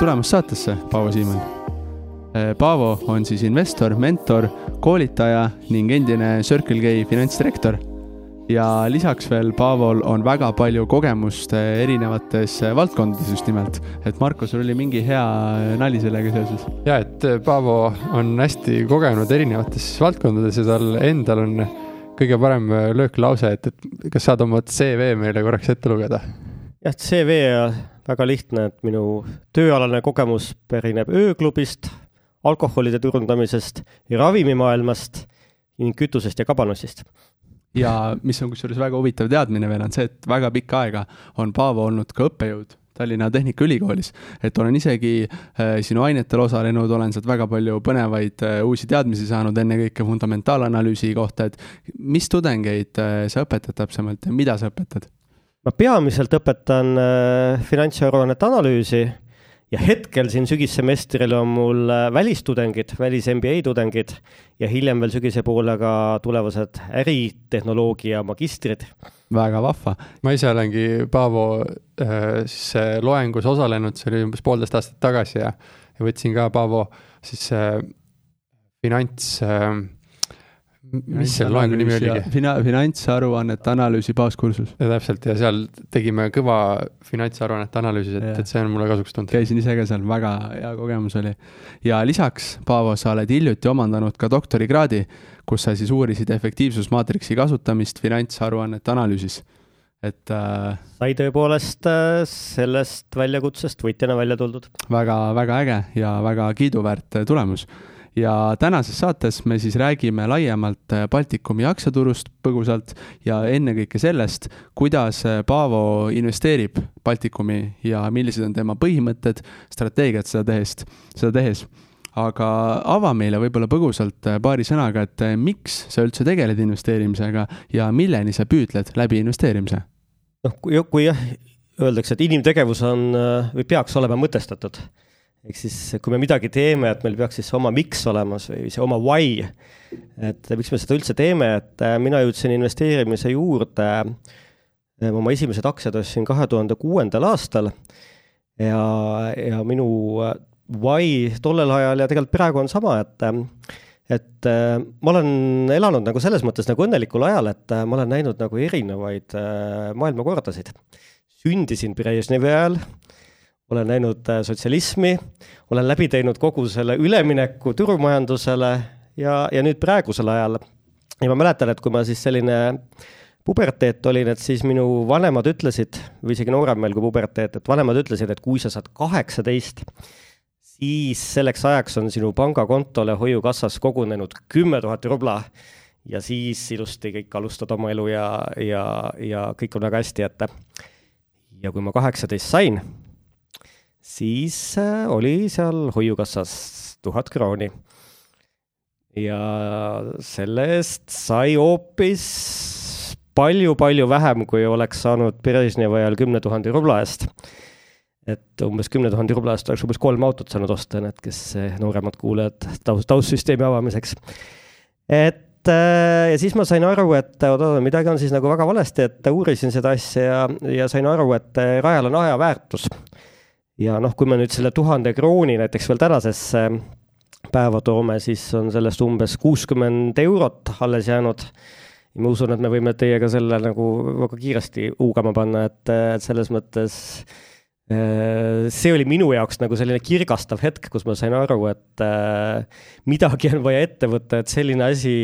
tulemast saatesse, Paavo Siimann. Paavo on siis investor, mentor, koolitaja ning endine Circle K finantsdirektor. ja lisaks veel Paavol on väga palju kogemust erinevates valdkondades just nimelt. et Marko, sul oli mingi hea nali sellega seoses? ja, et Paavo on hästi kogenud erinevates valdkondades ja tal endal on kõige parem lööklause, et, et kas saad oma CV meile korraks ette lugeda? jah, CV väga lihtne, et minu tööalane kogemus pärineb ööklubist, alkoholide turundamisest ja ravimimaailmast ning kütusest ja kabanussist ja mis on kusjuures väga huvitav teadmine veel, on see, et väga pikka aega on Paavo olnud ka õppejõud Tallinna Tehnikaülikoolis. et olen isegi äh, sinu ainetel osalenud, olen sealt väga palju põnevaid äh, uusi teadmisi saanud, ennekõike fundamentaalanalüüsi kohta, et mis tudengeid äh, sa õpetad täpsemalt ja mida sa õpetad? Ma peamiselt õpetan äh, finantsaruannete analüüsi ja hetkel siin sügissemestril on mul äh, välistudengid, välis MBA tudengid ja hiljem veel sügise poole ka tulevased äritehnoloogia magistrid. väga vahva. ma ise olengi Paavo äh, siis äh, loengus osalenud, see oli umbes poolteist aastat tagasi ja, ja võtsin ka Paavo siis äh, finants äh, mis selle loengu nimi oligi? Fina-, finantsaruannete analüüsi baaskursus. täpselt ja seal tegime kõva finantsaruannete analüüsis, et, et see on mulle kasuks tulnud. käisin ise ka seal, väga hea kogemus oli. ja lisaks, Paavo, sa oled hiljuti omandanud ka doktorikraadi, kus sa siis uurisid efektiivsusmaatriksi kasutamist finantsaruannete analüüsis et äh,. sai tõepoolest äh, sellest väljakutsest võitjana välja tuldud. väga, väga äge ja väga kiiduväärt tulemus ja tänases saates me siis räägime laiemalt äh, Baltikumi aktsiaturust põgusalt ja ennekõike sellest, kuidas äh, Paavo investeerib Baltikumi ja millised on tema põhimõtted, strateegiad seda tehes, seda tehes aga ava meile võib-olla põgusalt äh, paari sõnaga, et miks sa üldse tegeled investeerimisega ja milleni sa püüdled läbi investeerimise? noh, kui, kui jah, öeldakse, et inimtegevus on või peaks olema mõtestatud ehk siis, kui me midagi teeme, et meil peaks siis oma miks olemas või see oma why. et miks me seda üldse teeme, et äh, mina jõudsin investeerimise juurde, äh, oma esimesed aktsiad ostsin kahe tuhande kuuendal aastal ja, ja minu äh, why tollel ajal ja tegelikult praegu on sama, et et ma olen elanud nagu selles mõttes nagu õnnelikul ajal, et ma olen näinud nagu erinevaid maailmakordasid. sündisin Brežnevi ajal olen näinud äh, sotsialismi, olen läbi teinud kogu selle ülemineku turumajandusele ja, ja nüüd praegusel ajal. ja ma mäletan, et kui ma siis selline puberteet olin, et siis minu vanemad ütlesid, või isegi noorem veel kui puberteet, et vanemad ütlesid, et kui sa saad kaheksateist, siis selleks ajaks on sinu pangakontole hoiukassas kogunenud kümme tuhat rubla ja siis ilusti kõik alustad oma elu ja, ja, ja kõik on väga hästi, et ja kui ma kaheksateist sain siis äh, oli seal hoiukassas tuhat krooni. ja selle eest sai hoopis palju-palju vähem, kui oleks saanud Brežnevi ajal kümne tuhande rubla eest. et umbes kümne tuhande rubla eest oleks umbes kolm autot saanud osta, need, kes nooremad kuulajad taust, taustsüsteemi avamiseks. et äh, ja siis ma sain aru, et oot-oot, midagi on siis nagu väga valesti, et uurisin seda asja ja, ja sain aru, et rajal on aja väärtus ja noh, kui me nüüd selle tuhande krooni näiteks veel tänasesse päeva toome, siis on sellest umbes kuuskümmend eurot alles jäänud. ma usun, et me võime teiega selle nagu väga kiiresti huugama panna, et selles mõttes Äh, see oli minu jaoks nagu selline kirgastav hetk, kus ma sain aru, et äh, midagi on vaja ette võtta, et selline asi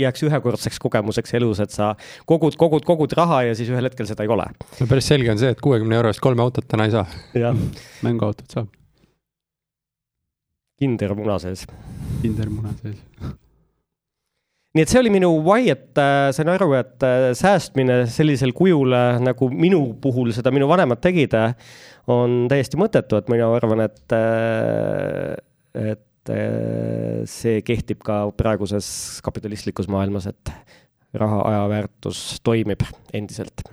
jääks ühekordseks kogemuseks elus, et sa kogud, kogud, kogud raha ja siis ühel hetkel seda ei ole. no päris selge on see, et kuuekümne euro eest kolme autot täna ei saa. mänguautot saab. kindermuna sees. kindermuna sees nii et see oli minu why, et äh, sain aru, et äh, säästmine sellisel kujul äh,, nagu minu puhul seda minu vanemad tegid äh,, on täiesti mõttetu, et mina arvan, et äh,, et äh, see kehtib ka praeguses kapitalistlikus maailmas, et raha aja väärtus toimib endiselt.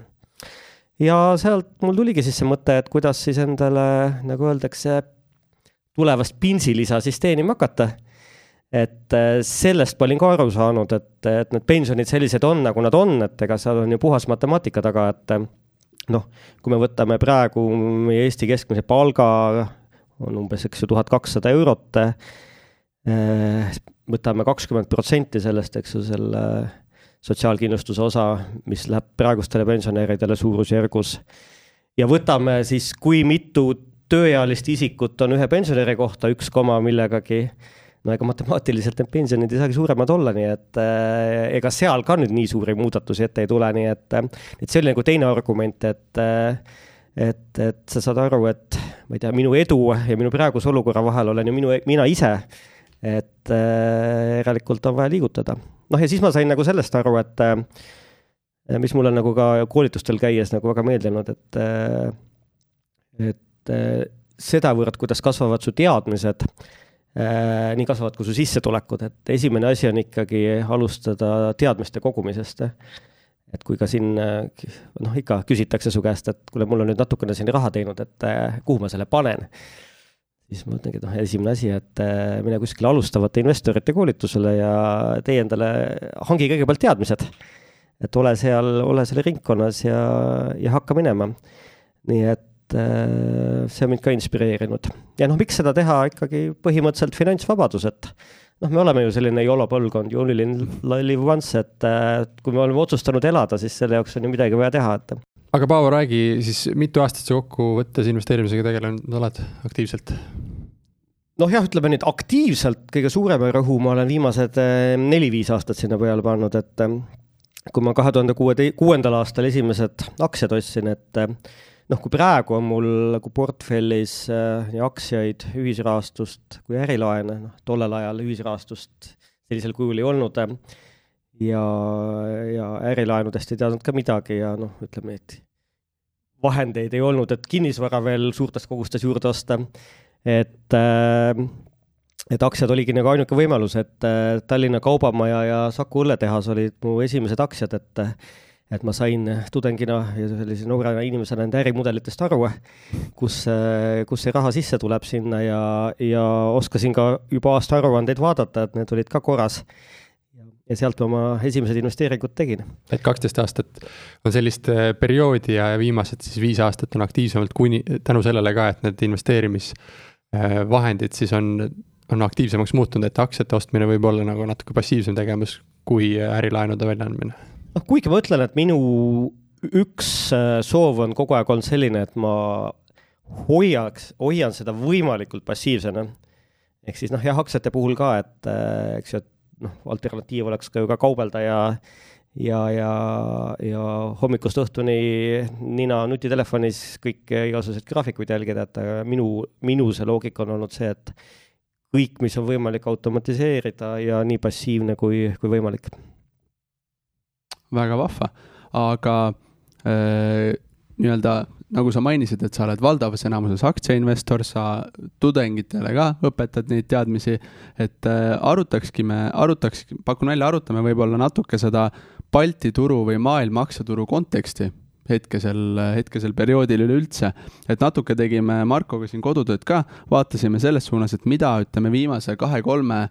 ja sealt mul tuligi siis see mõte, et kuidas siis endale, nagu öeldakse, tulevast pinsilisa siis teenima hakata et äh, sellest ma olin ka aru saanud, et, et need pensionid sellised on, nagu nad on, et ega seal on ju puhas matemaatika taga, et noh, kui me võtame praegu meie Eesti keskmise palga on umbes, eks ju, tuhat kakssada eurot. võtame kakskümmend protsenti sellest, eks ju, selle sotsiaalkindlustuse osa, mis läheb praegustele pensionäridele suurusjärgus. ja võtame siis, kui mitu tööealist isikut on ühe pensionäri kohta, üks koma millegagi no ega matemaatiliselt need pensionid ei saagi suuremad olla, nii et äh, ega seal ka nüüd nii suuri muudatusi ette ei tule, nii et, et see oli nagu teine argument, et äh, et, et sa saad aru, et ma ei tea, minu edu ja minu praeguse olukorra vahel olen ju minu, mina ise. et äh, järelikult on vaja liigutada. noh, ja siis ma sain nagu sellest aru, et äh, mis mulle nagu ka koolitustel käies nagu väga meeldinud, et äh, et äh, sedavõrd, kuidas kasvavad su teadmised Äh, nii kasvavad ka su sissetulekud, et esimene asi on ikkagi alustada teadmiste kogumisest. et kui ka siin noh, ikka küsitakse su käest, et kuule, mul on nüüd natukene siin raha teinud, et äh, kuhu ma selle panen. siis ma ütlengi, et noh, esimene asi, et äh, mine kuskile alustavate investorite koolitusele ja tee endale, hangi kõigepealt teadmised. et ole seal, ole seal ringkonnas ja, ja hakka minema. nii et Äh, see on mind ka inspireerinud. ja noh, miks seda teha ikkagi põhimõtteliselt finantsvabadus, et noh, me oleme ju selline YOLO põlvkond, you only live once, et äh, kui me oleme otsustanud elada, siis selle jaoks on ju midagi vaja teha, et. aga Paavo, räägi siis, mitu aastat sa kokkuvõttes investeerimisega tegelenud oled aktiivselt? noh, jah, ütleme nüüd aktiivselt kõige suurema rõhu ma olen viimased äh, neli-viis aastat sinna peale pannud, et kui ma kahe tuhande kuue, kuuendal aastal esimesed aktsiad ostsin, et noh, kui praegu on mul nagu portfellis äh, nii aktsiaid, ühisrahastust kui ärilaene, noh, tollel ajal ühisrahastust sellisel kujul ei olnud äh,. ja, ja ärilaenudest ei teadnud ka midagi ja noh, ütleme, et vahendeid ei olnud, et kinnisvara veel suurtes kogustes juurde osta. et äh, et aktsiad oligi nagu ainuke võimalus, et äh, Tallinna Kaubamaja ja Saku õlletehas olid mu esimesed aktsiad, et et ma sain tudengina ja sellise noore inimesena nende ärimudelitest aru, kus, kus see raha sisse tuleb sinna ja, ja oskasin ka juba aastaaruandeid vaadata, et need olid ka korras. ja sealt ma oma esimesed investeeringud tegin. et kaksteist aastat on sellist äh, perioodi ja viimased siis viis aastat on aktiivsemalt kuni, tänu sellele ka, et need investeerimisvahendid äh, siis on, on aktiivsemaks muutunud, et aktsiate ostmine võib olla nagu natuke passiivsem tegevus kui ärilaenude väljaandmine noh, kuigi ma ütlen, et minu üks äh, soov on kogu aeg olnud selline, et ma hoiaks, hoian seda võimalikult passiivsena. ehk siis noh, jah, aktsiate puhul ka, et äh, eks ju, et noh, alternatiiv oleks ka ju ka kaubelda ja ja, ja, ja hommikust õhtuni nina nutitelefonis kõiki igasuguseid graafikuid jälgida, et minu, minu see loogika on olnud see, et kõik, mis on võimalik automatiseerida ja nii passiivne kui, kui võimalik väga vahva, aga äh, nii-öelda nagu sa mainisid, et sa oled valdavas enamuses aktsiainvestor, sa tudengitele ka õpetad neid teadmisi, et äh, arutakski me, arutaks, pakun välja, arutame võib-olla natuke seda Balti turu või maailma aktsiaturu konteksti hetkesel, hetkesel perioodil üleüldse. et natuke tegime Markoga siin kodutööd ka, vaatasime selles suunas, et mida, ütleme, viimase kahe-kolme,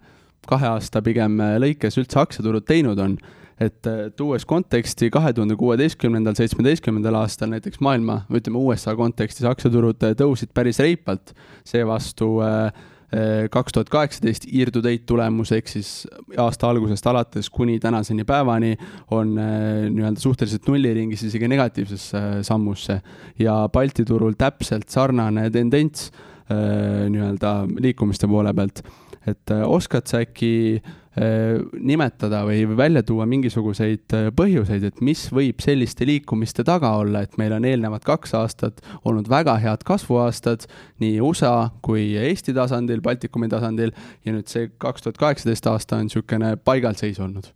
kahe aasta pigem lõikes üldse aktsiaturud teinud on et tuues konteksti kahe tuhande kuueteistkümnendal, seitsmeteistkümnendal aastal näiteks maailma, ütleme USA kontekstis aktsiaturud tõusid päris reipalt, seevastu äh, äh, kaks tuhat kaheksateist year to date tulemus ehk siis aasta algusest alates kuni tänaseni päevani on äh, nii-öelda suhteliselt nulliringis, isegi negatiivsesse sammusse. ja Balti turul täpselt sarnane tendents nii-öelda liikumiste poole pealt. et oskad sa äkki äh, Äh, nimetada või välja tuua mingisuguseid äh, põhjuseid, et mis võib selliste liikumiste taga olla, et meil on eelnevad kaks aastat olnud väga head kasvuaastad nii USA kui Eesti tasandil, Baltikumi tasandil ja nüüd see kaks tuhat kaheksateist aasta on niisugune paigalseis olnud?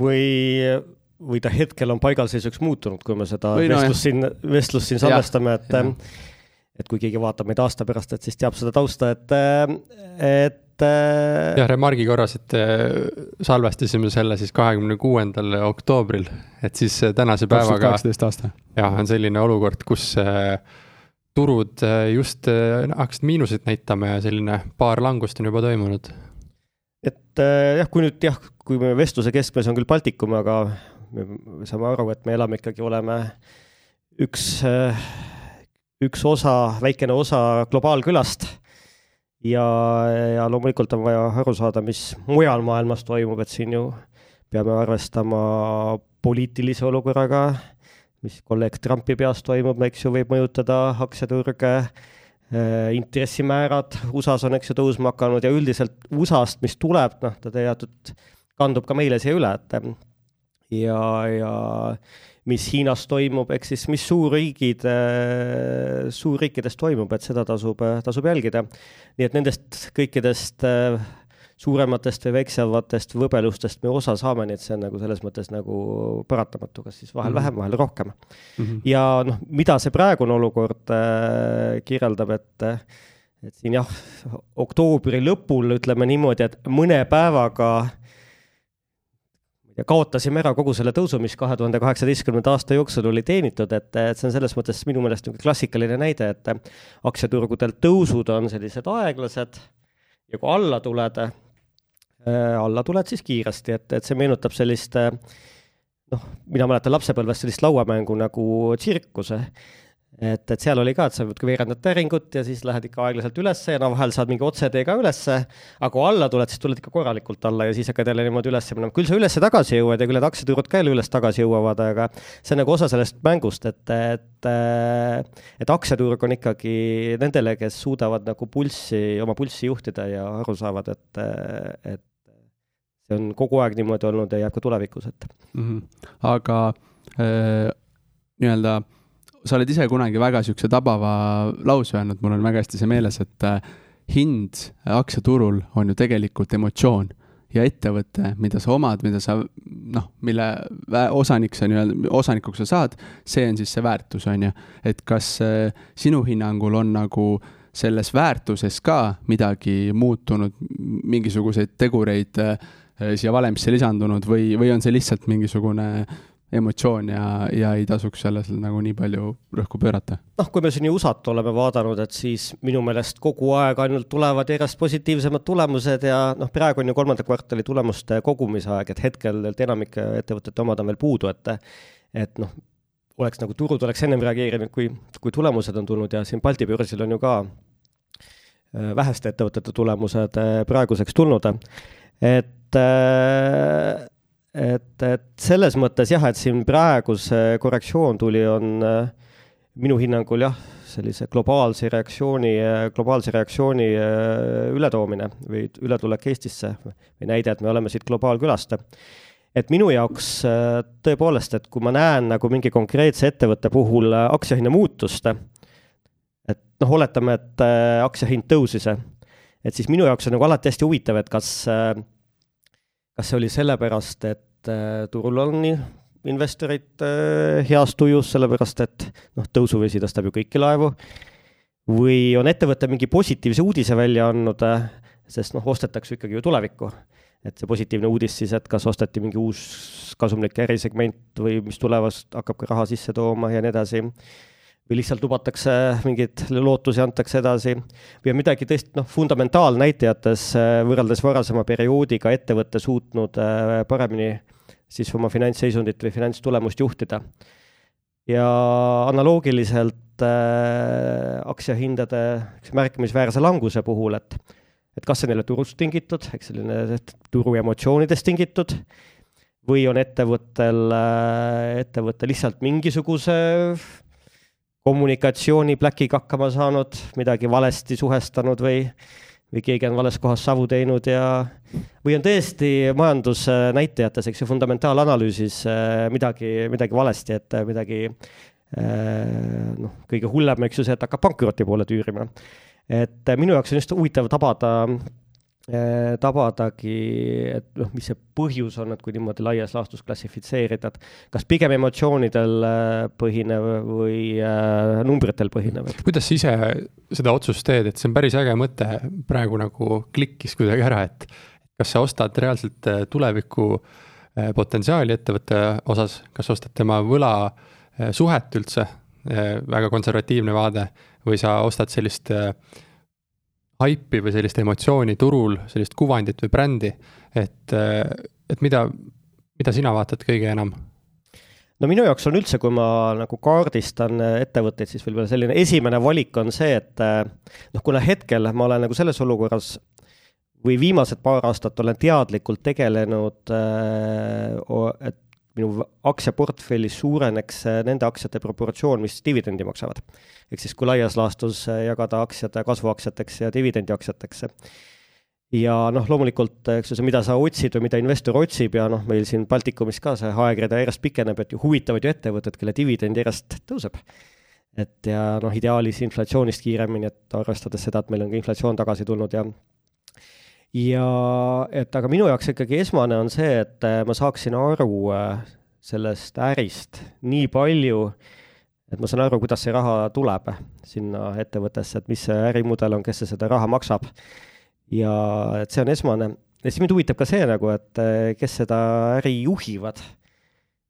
või või ta hetkel on paigalseisuks muutunud, kui me seda või vestlust no, siin, vestlust siin salvestame, et et kui keegi vaatab meid aasta pärast, et siis teab seda tausta, et, et et äh, jah, remargi korras, et äh, salvestasime selle siis kahekümne kuuendal oktoobril, et siis äh, tänase päevaga. kaheksateist aasta. jah, on selline olukord, kus turud just hakkasid miinuseid näitama ja selline paar langust on juba toimunud. et jah, kui nüüd jah, kui me vestluse keskmes on küll Baltikum, aga me saame aru, et me elame ikkagi, oleme üks üks osa, väikene osa globaalkülast. Ja, ja loomulikult on vaja aru saada, mis mujal maailmas toimub, et siin ju peame arvestama poliitilise olukorraga, mis kolleeg Trumpi peas toimub, eks ju, võib mõjutada aktsiaturge Äh, intressimäärad. USA-s on, eks ju, tõusma hakanud ja üldiselt USA-st, mis tuleb, noh, ta teatud, kandub ka meile siia üle, et ja, ja mis Hiinas toimub, ehk siis mis suurriigid, äh, suurriikides toimub, et seda tasub, tasub jälgida. nii et nendest kõikidest äh, suurematest või väiksematest võbelustest me osa saame, nii et see on nagu selles mõttes nagu paratamatu, kas siis vahel mm -hmm. vähem, vahel rohkem mm. -hmm. ja noh, mida see praegune olukord äh, kirjeldab, et et siin jah, oktoobri lõpul ütleme niimoodi, et mõne päevaga ja kaotasime ära kogu selle tõusu, mis kahe tuhande kaheksateistkümnenda aasta jooksul oli teenitud, et, et see on selles mõttes minu meelest niisugune klassikaline näide, et aktsiaturgudel tõusud on sellised aeglased ja kui alla tuled, Äh, alla tuled siis kiiresti, et, et see meenutab sellist äh, noh, mina mäletan lapsepõlvest sellist lauamängu nagu tsirkuse. Et, et seal oli ka, et sa võid veerandad täringut ja siis lähed ikka aeglaselt ülesse ja no vahel saad mingi otsetee ka ülesse, aga kui alla tuled, siis tuled ikka korralikult alla ja siis hakkad jälle niimoodi üles minema, küll sa ülesse tagasi jõuad ja küll need aktsiaturud ka jälle üles tagasi jõuavad, aga see on nagu osa sellest mängust, et, et et aktsiaturg on ikkagi nendele, kes suudavad nagu pulssi, oma pulssi juhtida ja aru saavad, et, et see on kogu aeg niimoodi olnud ja jääb ka tulevikus, et mm. -hmm. aga äh, nii-öelda sa oled ise kunagi väga niisuguse tabava lause öelnud, mul on väga hästi see meeles, et äh, hind aktsiaturul on ju tegelikult emotsioon ja ettevõte, mida sa omad, mida sa noh, mille osanik sa nii-öelda, osanikuks sa saad, see on siis see väärtus, on ju. et kas äh, sinu hinnangul on nagu selles väärtuses ka midagi muutunud, mingisuguseid tegureid äh, Äh, siia valemisse lisandunud või, või on see lihtsalt mingisugune emotsioon ja, ja ei tasuks sellele nagu nii palju rõhku pöörata? noh, kui me siin USA-t oleme vaadanud, et siis minu meelest kogu aeg ainult tulevad järjest positiivsemad tulemused ja noh, praegu on ju kolmanda kvartali tulemuste kogumise aeg, et hetkel enamike ettevõtete omad on veel puudu, et et noh, oleks nagu turud oleks ennem reageerinud, kui, kui tulemused on tulnud ja siin Balti börsil on ju ka äh, väheste ettevõtete tulemused äh, praeguseks tulnud. et et, et, et selles mõttes jah, et siin praegu see korrektsioon tuli, on äh, minu hinnangul jah, sellise globaalse reaktsiooni, globaalse reaktsiooni äh, ületoomine või ületulek Eestisse või näide, et me oleme siit globaalkülast. et minu jaoks äh, tõepoolest, et kui ma näen nagu mingi konkreetse ettevõtte puhul aktsiahinna muutust, et noh, oletame, et aktsiahind tõusis, et siis minu jaoks on nagu alati hästi huvitav, et kas äh, kas see oli sellepärast, et äh, turul on investorid äh, heas tujus, sellepärast et noh, tõusuvesi tõstab ju kõiki laevu, või on ettevõte mingi positiivse uudise välja andnud, äh, sest noh, ostetakse ikkagi ju tulevikku. et see positiivne uudis siis, et kas osteti mingi uus kasumlik ärisegment või mis tulevast hakkab ka raha sisse tooma ja nii edasi. Või lihtsalt lubatakse mingeid lootusi, antakse edasi. Või on midagi tõesti noh, fundamentaalnäitajates äh, võrreldes varasema perioodiga ettevõte suutnud äh, paremini siis oma finantsseisundit või finantstulemust juhtida. ja analoogiliselt äh, aktsiahindade märkimisväärse languse puhul, et et kas see on jälle turust tingitud, eks selline turu emotsioonidest tingitud, või on ettevõttel, äh, ettevõte lihtsalt mingisuguse kommunikatsiooni pläkiga hakkama saanud, midagi valesti suhestanud või, või keegi on vales kohas savu teinud ja, või on tõesti majandusnäitajates, eks ju, fundamentaalanalüüsis äh, midagi, midagi valesti, et midagi äh, noh, kõige hullem, eks ju, see, et hakkab pankroti poole tüürima. et minu jaoks on just huvitav tabada Äh, tabadagi, et noh, mis see põhjus on, et kui niimoodi laias laastus klassifitseerida, et kas pigem emotsioonidel äh, põhinev või äh, numbritel põhinev? kuidas sa ise seda otsust teed, et see on päris äge mõte, praegu nagu klikkis kuidagi ära, et kas sa ostad reaalselt tuleviku potentsiaali ettevõtte osas, kas ostad tema võla suhet üldse, väga konservatiivne vaade, või sa ostad sellist äh, haipi või sellist emotsiooni turul, sellist kuvandit või brändi, et, et mida, mida sina vaatad kõige enam? no minu jaoks on üldse, kui ma nagu kaardistan ettevõtteid, siis võib-olla selline esimene valik on see, et noh, kuna hetkel ma olen nagu selles olukorras või viimased paar aastat olen teadlikult tegelenud, et minu aktsiaportfellis suureneks nende aktsiate proportsioon, mis dividendi maksavad. ehk siis kui laias laastus jagada aktsiad kasvuaktsiateks ja dividendiaktsiateks ja noh, loomulikult, eks ju, see, mida sa otsid või mida investor otsib ja noh, meil siin Baltikumis ka see aegrida järjest pikeneb, et ju huvitavad ju ettevõtted, kelle dividend järjest tõuseb. et ja noh, ideaalis inflatsioonist kiiremini, et arvestades seda, et meil on ka inflatsioon tagasi tulnud ja ja et aga minu jaoks ikkagi esmane on see, et ma saaksin aru äh, sellest ärist nii palju, et ma saan aru, kuidas see raha tuleb sinna ettevõttesse, et mis see ärimudel on, kes see seda raha maksab ja et see on esmane. ja siis mind huvitab ka see nagu, et eh, kes seda äri juhivad.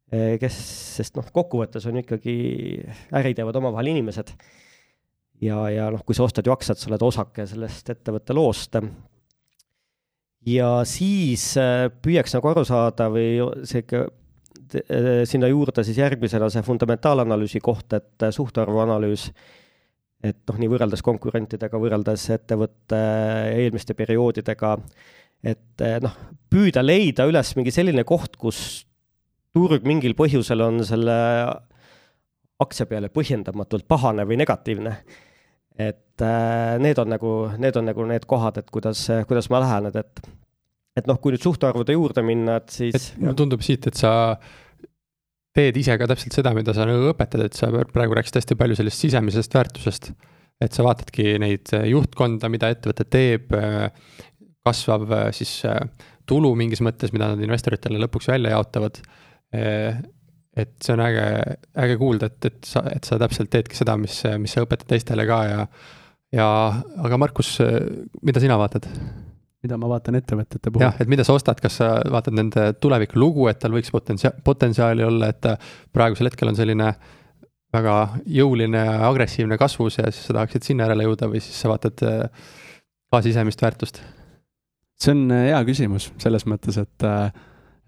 Kes, sest noh, kokkuvõttes on ikkagi, äri teevad omavahel inimesed. ja, ja noh, kui sa ostad ju aktsiat, sa oled osake sellest ettevõtte loost. Ja siis eh, püüaks nagu aru saada või see ikka sinna juurde siis järgmisena see fundamentaalanalüüsi koht, et suhtarvu analüüs et noh, nii võrreldes konkurentidega, võrreldes ettevõtte eelmiste perioodidega, et noh, püüda leida üles mingi selline koht, kus turg mingil põhjusel on selle aktsia peale põhjendamatult pahane või negatiivne. Et äh, need on nagu, need on nagu need kohad, et kuidas, kuidas ma lähen, et, et noh, kui nüüd suhtarvude juurde minna, et siis. mulle tundub siit, et sa teed ise ka täpselt seda, mida sa nagu õpetad, et sa praegu rääkisid hästi palju sellest sisemisest väärtusest. et sa vaatadki neid äh, juhtkonda, mida ettevõte teeb, äh, kasvav siis tulu mingis mõttes, mida nad investoritele lõpuks välja jaotavad. Et see on äge, äge kuulda, et, et sa, et sa täpselt teedki seda, mis, mis sa õpetad teistele ka ja, ja aga Markus, mida sina vaatad? mida ma vaatan ettevõtete puhul. jah, et mida sa ostad, kas sa vaatad nende tulevikulugu, et tal võiks potentsia-, potentsiaali olla, et praegusel hetkel on selline väga jõuline ja agressiivne kasvus ja siis sa tahaksid sinna järele jõuda või siis sa vaatad äh, ka sisemist väärtust? see on äh, hea küsimus selles mõttes, et äh,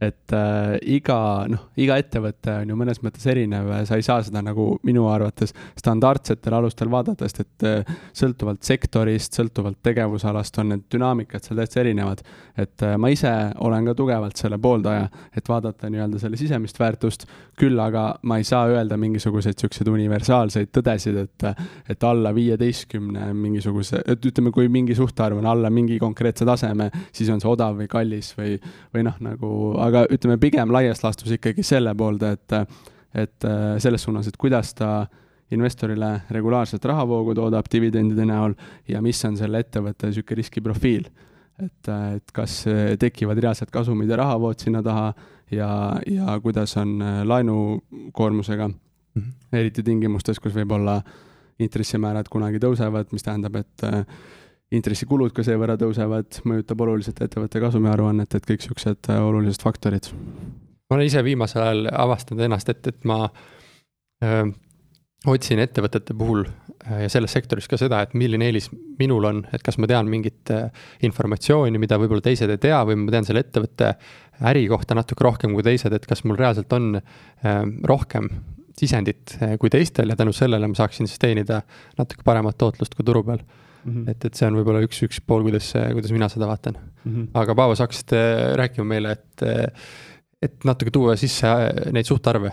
et äh, iga, noh, iga ettevõte on ju mõnes mõttes erinev, sa ei saa seda nagu minu arvates standardsetel alustel vaadata, sest et äh, sõltuvalt sektorist, sõltuvalt tegevusalast on need dünaamikad seal täitsa erinevad. et äh, ma ise olen ka tugevalt selle pooldaja, et vaadata nii-öelda selle sisemist väärtust, küll aga ma ei saa öelda mingisuguseid niisuguseid universaalseid tõdesid, et, et alla viieteistkümne mingisuguse, et ütleme, kui mingi suhtarv on alla mingi konkreetse taseme, siis on see odav või kallis või, või noh, nagu aga ütleme pigem laias laastus ikkagi selle poolde, et, et äh, selles suunas, et kuidas ta investorile regulaarselt rahavoogu toodab dividendide näol ja mis on selle ettevõtte niisugune riskiprofiil. et, äh, et kas tekivad reaalsed kasumid ja rahavood sinna taha ja, ja kuidas on äh, laenukoormusega mm, -hmm. eriti tingimustes, kus võib-olla intressimäärad kunagi tõusevad, mis tähendab, et intressikulud ka seevõrra tõusevad, mõjutab oluliselt ettevõtte kasumiaruannet, et kõik niisugused äh, olulised faktorid. ma olen ise viimasel ajal avastanud ennast, et, et ma öö, otsin ettevõtete puhul äh, ja selles sektoris ka seda, et milline eelis minul on, et kas ma tean mingit äh, informatsiooni, mida võib-olla teised ei tea või ma tean selle ettevõtte äri kohta natuke rohkem kui teised, et kas mul reaalselt on rohkem sisendit kui teistel ja tänu sellele ma saaksin siis teenida natuke paremat tootlust kui turu peal mm. -hmm. et, et see on võib-olla üks, üks pool, kuidas, kuidas mina seda vaatan mm. -hmm. aga Paavo, sa hakkasid rääkima meile, et, et natuke tuua sisse neid suhtarve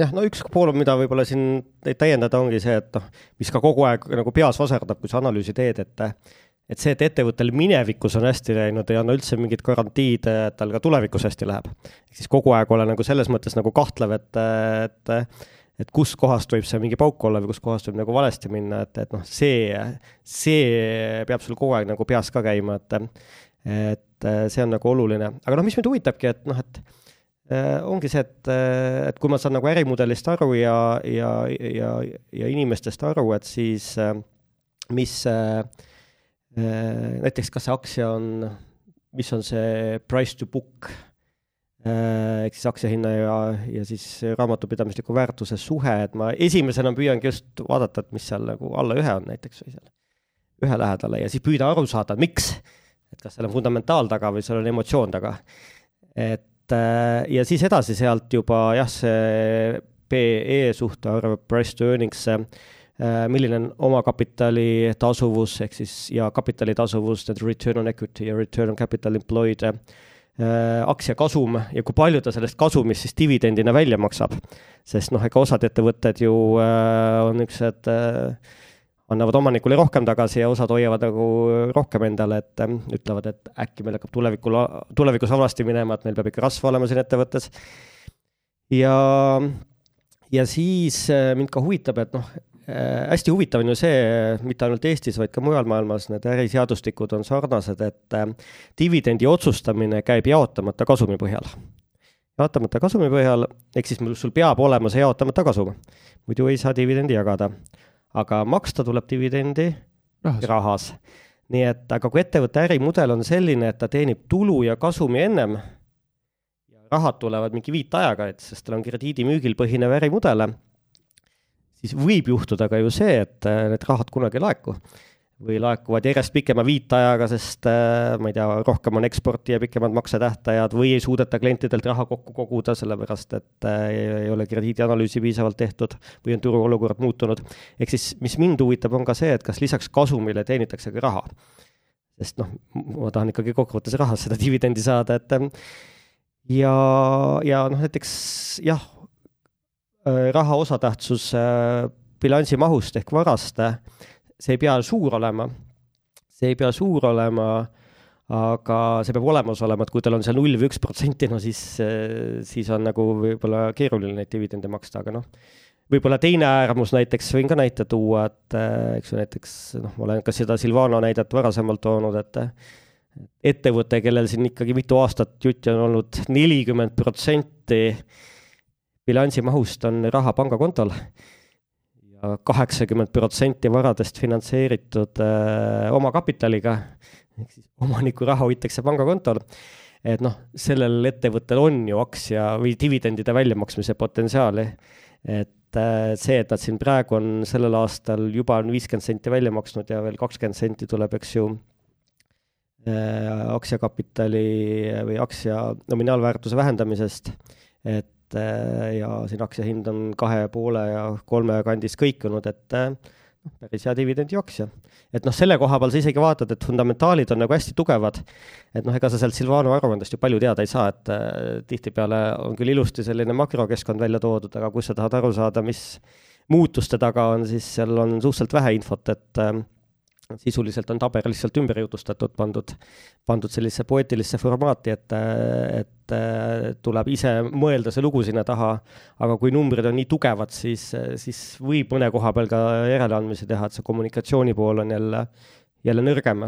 jah, no üks pool, mida võib-olla siin täiendada, ongi see, et noh, mis ka kogu aeg nagu peas vaserdab, kui sa analüüsi teed, et et see, et ettevõttel minevikus on hästi läinud, ei anna üldse mingit garantiid, et tal ka tulevikus hästi läheb. ehk siis kogu aeg ole nagu selles mõttes nagu kahtlev, et, et et kuskohast võib see mingi pauk olla või kuskohast võib nagu valesti minna, et, et noh, see, see peab sul kogu aeg nagu peas ka käima, et et see on nagu oluline, aga noh, mis mind huvitabki, et noh, et äh, ongi see, et, et kui ma saan nagu ärimudelist aru ja, ja, ja, ja inimestest aru, et siis mis äh, näiteks kas see aktsia on, mis on see price to book? Äh, ehk siis aktsiahinna ja, ja siis raamatupidamisliku väärtuse suhe, et ma esimesena püüangi just vaadata, et mis seal nagu alla ühe on näiteks või seal ühe lähedale ja siis püüda aru saada, miks. et kas seal on fundamentaal taga või seal on emotsioon taga. et ja siis edasi sealt juba jah, see PE suhtarv, price to earnings, milline on omakapitali tasuvus ehk siis ja kapitali tasuvus, need return on equity ja return on capital employed aktsiakasum ja kui palju ta sellest kasumist siis dividendina välja maksab. sest noh, ega osad ettevõtted ju äh, on niisugused äh, annavad omanikule rohkem tagasi ja osad hoiavad nagu rohkem endale, et ähm, ütlevad, et äkki meil hakkab tulevikul, tulevikus halvasti minema, et meil peab ikka rasv olema siin ettevõttes. ja, ja siis äh, mind ka huvitab, et noh, äh, hästi huvitav on ju see, mitte ainult Eestis, vaid ka mujal maailmas, need äriseadustikud on sarnased, et äh, dividendi otsustamine käib jaotamata kasumi põhjal. jaotamata kasumi põhjal, ehk siis sul peab olema see jaotamata kasum, muidu ei saa dividendi jagada. Aga maksta tuleb dividendi rahas, rahas.. nii et, aga kui ettevõtte ärimudel on selline, et ta teenib tulu ja kasumi ennem ja rahad tulevad mingi viitajaga, et sest tal on krediidimüügil põhinev ärimudel, siis võib juhtuda ka ju see, et need rahad kunagi ei laeku või laekuvad järjest pikema viitajaga, sest äh, ma ei tea, rohkem on eksporti ja pikemad maksetähtajad või ei suudeta klientidelt raha kokku koguda, sellepärast et äh, ei ole krediidianalüüsi piisavalt tehtud või on turuolukord muutunud. ehk siis, mis mind huvitab, on ka see, et kas lisaks kasumile teenitakse ka raha. sest noh, ma tahan ikkagi kokkuvõttes rahas seda dividendi saada, et ähm, ja, ja noh, näiteks jah, äh, raha osatähtsus bilansi mahust ehk varast see ei pea suur olema, see ei pea suur olema, aga see peab olemas olema, et kui tal on seal null või üks protsenti, no siis, siis on nagu võib-olla keeruline neid dividende maksta, aga noh, võib-olla teine äärmus näiteks, võin ka näite tuua, et eks ju näiteks noh, ma olen ka seda Silvano näidet varasemalt toonud, et ettevõte, kellel siin ikkagi mitu aastat jutti on olnud, nelikümmend protsenti bilansi mahust on raha pangakontol ja kaheksakümmend protsenti varadest finantseeritud äh, omakapitaliga, ehk siis omaniku raha hoitakse pangakontol. et noh, sellel ettevõttel on ju aktsia või dividendide väljamaksmise potentsiaali. et äh, see, et nad siin praegu on sellel aastal juba on viiskümmend senti välja maksnud ja veel kakskümmend senti tuleb, eks ju äh,, aktsiakapitali või aktsia nominaalväärtuse vähendamisest, et et äh, ja siin aktsia hind on kahe poole ja kolme kandis kõikunud, et äh, noh, päris hea dividendijooksja. et noh, selle koha peal sa isegi vaatad, et fundamentaalid on nagu hästi tugevad. et noh, ega sa sealt Silvano aruandest ju palju teada ei saa, et äh, tihtipeale on küll ilusti selline makrokeskkond välja toodud, aga kui sa tahad aru saada, mis muutuste taga on, siis seal on suhteliselt vähe infot, et sisuliselt on tabel lihtsalt ümber jutustatud, pandud, pandud sellisesse poeetilisse formaati, et, et tuleb ise mõelda see lugu sinna taha, aga kui numbrid on nii tugevad, siis, siis võib mõne koha peal ka järeleandmisi teha, et see kommunikatsiooni pool on jälle, jälle nõrgem.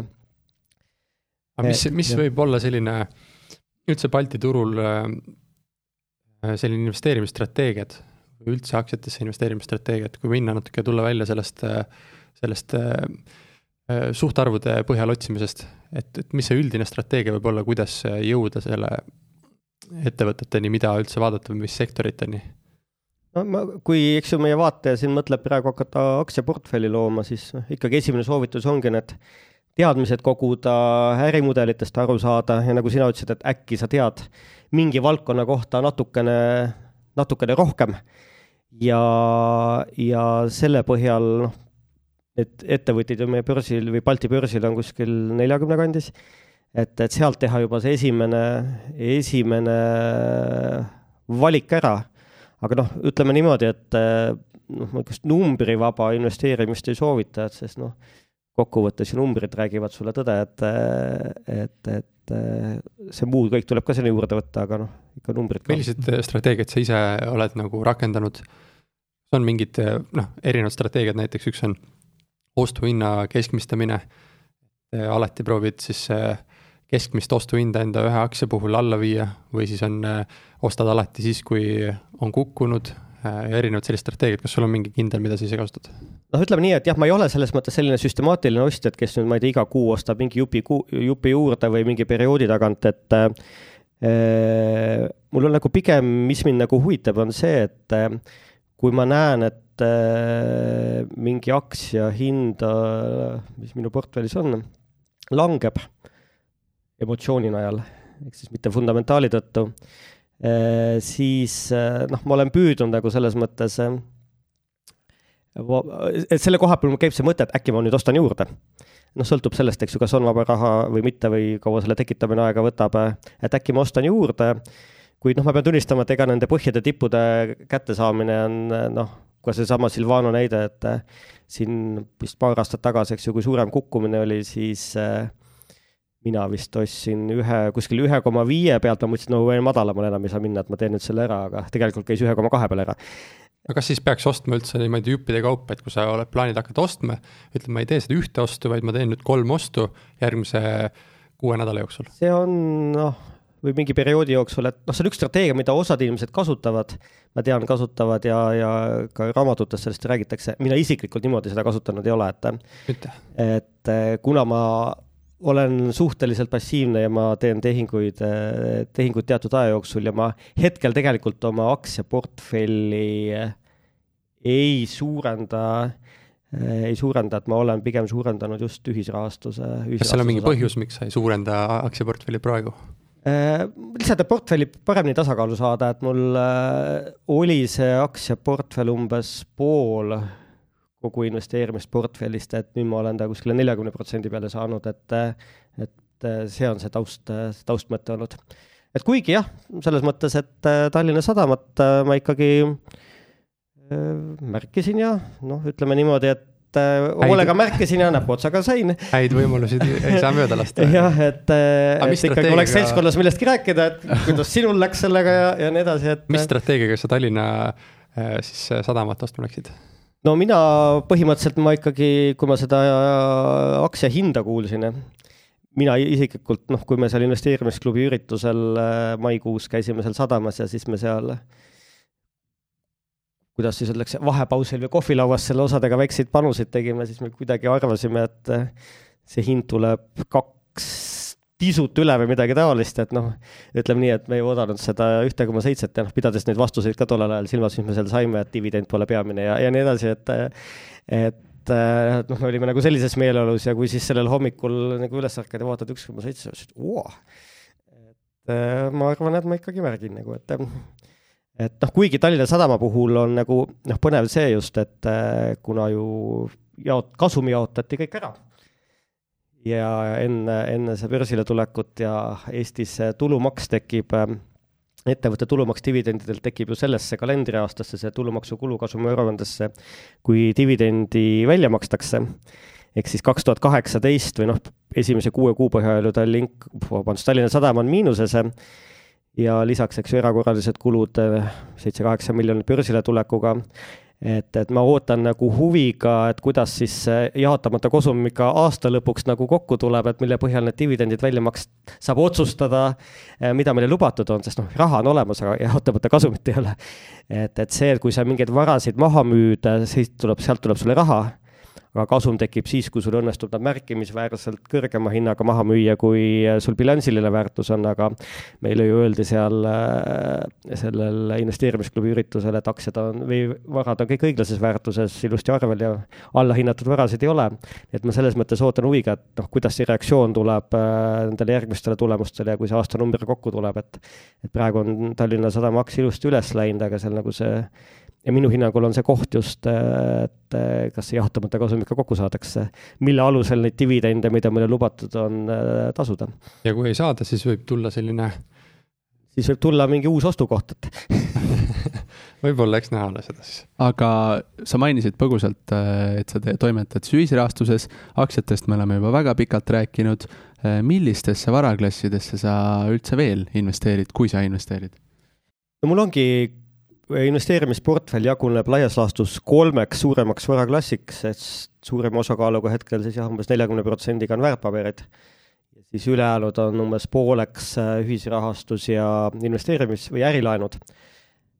aga mis, mis ja. võib olla selline üldse Balti turul äh, selline investeerimisstrateegiad, üldse aktsiatesse investeerimisstrateegiad, kui minna natuke, tulla välja sellest, sellest äh, Äh, suhtarvude põhjal otsimisest, et, et mis see üldine strateegia võib olla, kuidas jõuda selle ettevõteteni, mida üldse vaadata mis sektoriteni? no ma, kui, eks ju, meie vaataja siin mõtleb praegu hakata aktsiaportfelli looma, siis noh, ikkagi esimene soovitus ongi need teadmised koguda, ärimudelitest aru saada ja nagu sina ütlesid, et äkki sa tead mingi valdkonna kohta natukene, natukene rohkem. ja, ja selle põhjal noh, et ettevõtjaid on meie börsil või Balti börsil on kuskil neljakümne kandis. et, et sealt teha juba see esimene, esimene valik ära. aga noh, ütleme niimoodi, et noh, niisugust numbrivaba investeerimist ei soovita, et sest noh, kokkuvõttes ju numbrid räägivad sulle tõde, et, et, et see muu kõik tuleb ka sinna juurde võtta, aga noh, ikka numbrid millised strateegiad sa ise oled nagu rakendanud? on mingid noh, erinevad strateegiad, näiteks üks on ostuhinna keskmistamine. alati proovid siis äh, keskmist ostuhinda enda ühe aktsia puhul alla viia või siis on, äh, ostad alati siis, kui on kukkunud äh, erinevad sellised strateegiad, kas sul on mingi kindel, mida sa ise kasutad? noh, ütleme nii, et jah, ma ei ole selles mõttes selline süstemaatiline ostja, et kes nüüd, ma ei tea, iga kuu ostab mingi jupi, jupi juurde või mingi perioodi tagant, et äh, mul on nagu pigem, mis mind nagu huvitab, on see, et äh, kui ma näen, et äh, mingi aktsia hinda, mis minu portfellis on, langeb emotsiooni najal, ehk siis mitte fundamentaali tõttu, siis noh, ma olen püüdnud nagu selles mõttes, et selle koha peal mul käib see mõte, et äkki ma nüüd ostan juurde. Noh, sõltub sellest, eks ju, kas on vaba raha või mitte või kaua selle tekitamine aega võtab, et äkki ma ostan juurde, kuid noh, ma pean tunnistama, et ega nende põhjade tippude kättesaamine on noh, ka seesama Silvano näide, et siin vist paar aastat tagasi, eks ju, kui suurem kukkumine oli, siis äh, mina vist ostsin ühe, kuskil ühe koma viie pealt, ma mõtlesin, no veel madalamale enam ei saa minna, et ma teen nüüd selle ära, aga tegelikult käis ühe koma kahe peal ära aga kas siis peaks ostma üldse niimoodi jüppide kaupa, et kui sa oled plaanid hakata ostma, ütled, ma ei tee seda ühte ostu, vaid ma teen nüüd kolm ostu järgmise kuue nädala jooksul? see on noh, või mingi perioodi jooksul, et noh, see on üks strateegia, mida osad inimesed kasutavad, ma tean, kasutavad ja, ja ka raamatutes sellest räägitakse, mina isiklikult niimoodi seda kasutanud ei ole, et et kuna ma olen suhteliselt passiivne ja ma teen tehinguid, tehinguid teatud aja jooksul ja ma hetkel tegelikult oma aktsiaportfelli ei suurenda, ei suurenda, et ma olen pigem suurendanud just ühisrahastuse. kas seal on mingi põhjus, miks sa ei suurenda aktsiaportfelli praegu? Lihtsalt, et portfelli paremini tasakaalu saada, et mul oli see aktsiaportfell umbes pool kogu investeerimisportfellist, et nüüd ma olen ta kuskile neljakümne protsendi peale saanud, et, et see on see taust, taustmõte olnud. et kuigi jah, selles mõttes, et Tallinna Sadamat ma ikkagi märkisin ja noh, ütleme niimoodi, et hoolega märkisin ja näpuotsaga sain. häid võimalusi ei saa mööda lasta. jah, et, et ikkagi oleks seltskonnas millestki rääkida, et kuidas sinul läks sellega ja, ja nii edasi, et. mis strateegiaga sa Tallinna siis sadamat ostma läksid? no mina põhimõtteliselt ma ikkagi, kui ma seda aktsia hinda kuulsin, mina isiklikult noh, kui me seal investeerimisklubi üritusel äh, maikuus käisime seal sadamas ja siis me seal kuidas siis öeldakse, vahepausil või kohvilauas selle osadega väikseid panuseid tegime, siis me kuidagi arvasime, et äh, see hind tuleb kaks pisut üle või midagi taolist, et noh, ütleme nii, et me ei oodanud seda ühte koma seitset ja noh, pidades neid vastuseid ka tollel ajal silmas, mis me seal saime, et dividend pole peamine ja, ja nii edasi, et et noh, me olime nagu sellises meeleolus ja kui siis sellel hommikul nagu üles ärkad ja vaatad üks koma seitse, siis wow. et ma arvan, et ma ikkagi märgin nagu, et et noh, kuigi Tallinna Sadama puhul on nagu noh, põnev see just, et kuna ju jaot-, kasumi jaotati kõik ära ja enne, enne see börsile tulekut ja Eestis tulumaks tekib, ähm, ettevõtte tulumaks dividendidelt tekib ju sellesse kalendriaastasse, see tulumaksu kulukasumi aruandesse, kui dividendi välja makstakse. ehk siis kaks tuhat kaheksateist või noh, esimese kuue kuu põhjal ju Tallink, vabandust, Tallinna Sadam on miinuses ja lisaks, eks ju, erakorralised kulud seitse-kaheksa miljonit börsile tulekuga et, et ma ootan nagu huviga, et kuidas siis jaotamata kasum ikka aasta lõpuks nagu kokku tuleb, et mille põhjal need dividendid välja maks-, saab otsustada, eh, mida meile lubatud on, sest noh, raha on olemas, aga jaotamata kasumit ei ole. et, et see, et kui sa mingeid varasid maha müüd, siis tuleb, sealt tuleb sulle raha aga kasum tekib siis, kui sul õnnestub nad märkimisväärselt kõrgema hinnaga maha müüa, kui sul bilansiline väärtus on, aga meile ju öeldi seal äh, sellel investeerimisklubi üritusel, et aktsiad on või varad on kõik õiglases väärtuses ilusti arvel ja allahinnatud varasid ei ole. et ma selles mõttes ootan huviga, et noh, kuidas see reaktsioon tuleb äh, nendele järgmistele tulemustele ja kui see aastanumber kokku tuleb, et et praegu on Tallinna Sadama aktsia ilusti üles läinud, aga seal nagu see ja minu hinnangul on see koht just, et kas see jaotamata kasum ikka kokku saadakse, mille alusel neid dividende, mida meile lubatud on, tasuda. ja kui ei saada, siis võib tulla selline siis võib tulla mingi uus ostukoht, et võib-olla, eks näha ole seda siis. aga sa mainisid põgusalt, et sa toimetad ühisrahastuses, aktsiatest me oleme juba väga pikalt rääkinud. millistesse varaklassidesse sa üldse veel investeerid, kui sa investeerid? no mul ongi investeerimisportfell jaguneb laias laastus kolmeks suuremaks varaklassiks, et suurema osakaaluga hetkel siis jah, umbes neljakümne protsendiga on väärtpaberid. siis ülejäänud on umbes pooleks äh, ühisrahastus ja investeerimis- või ärilaenud.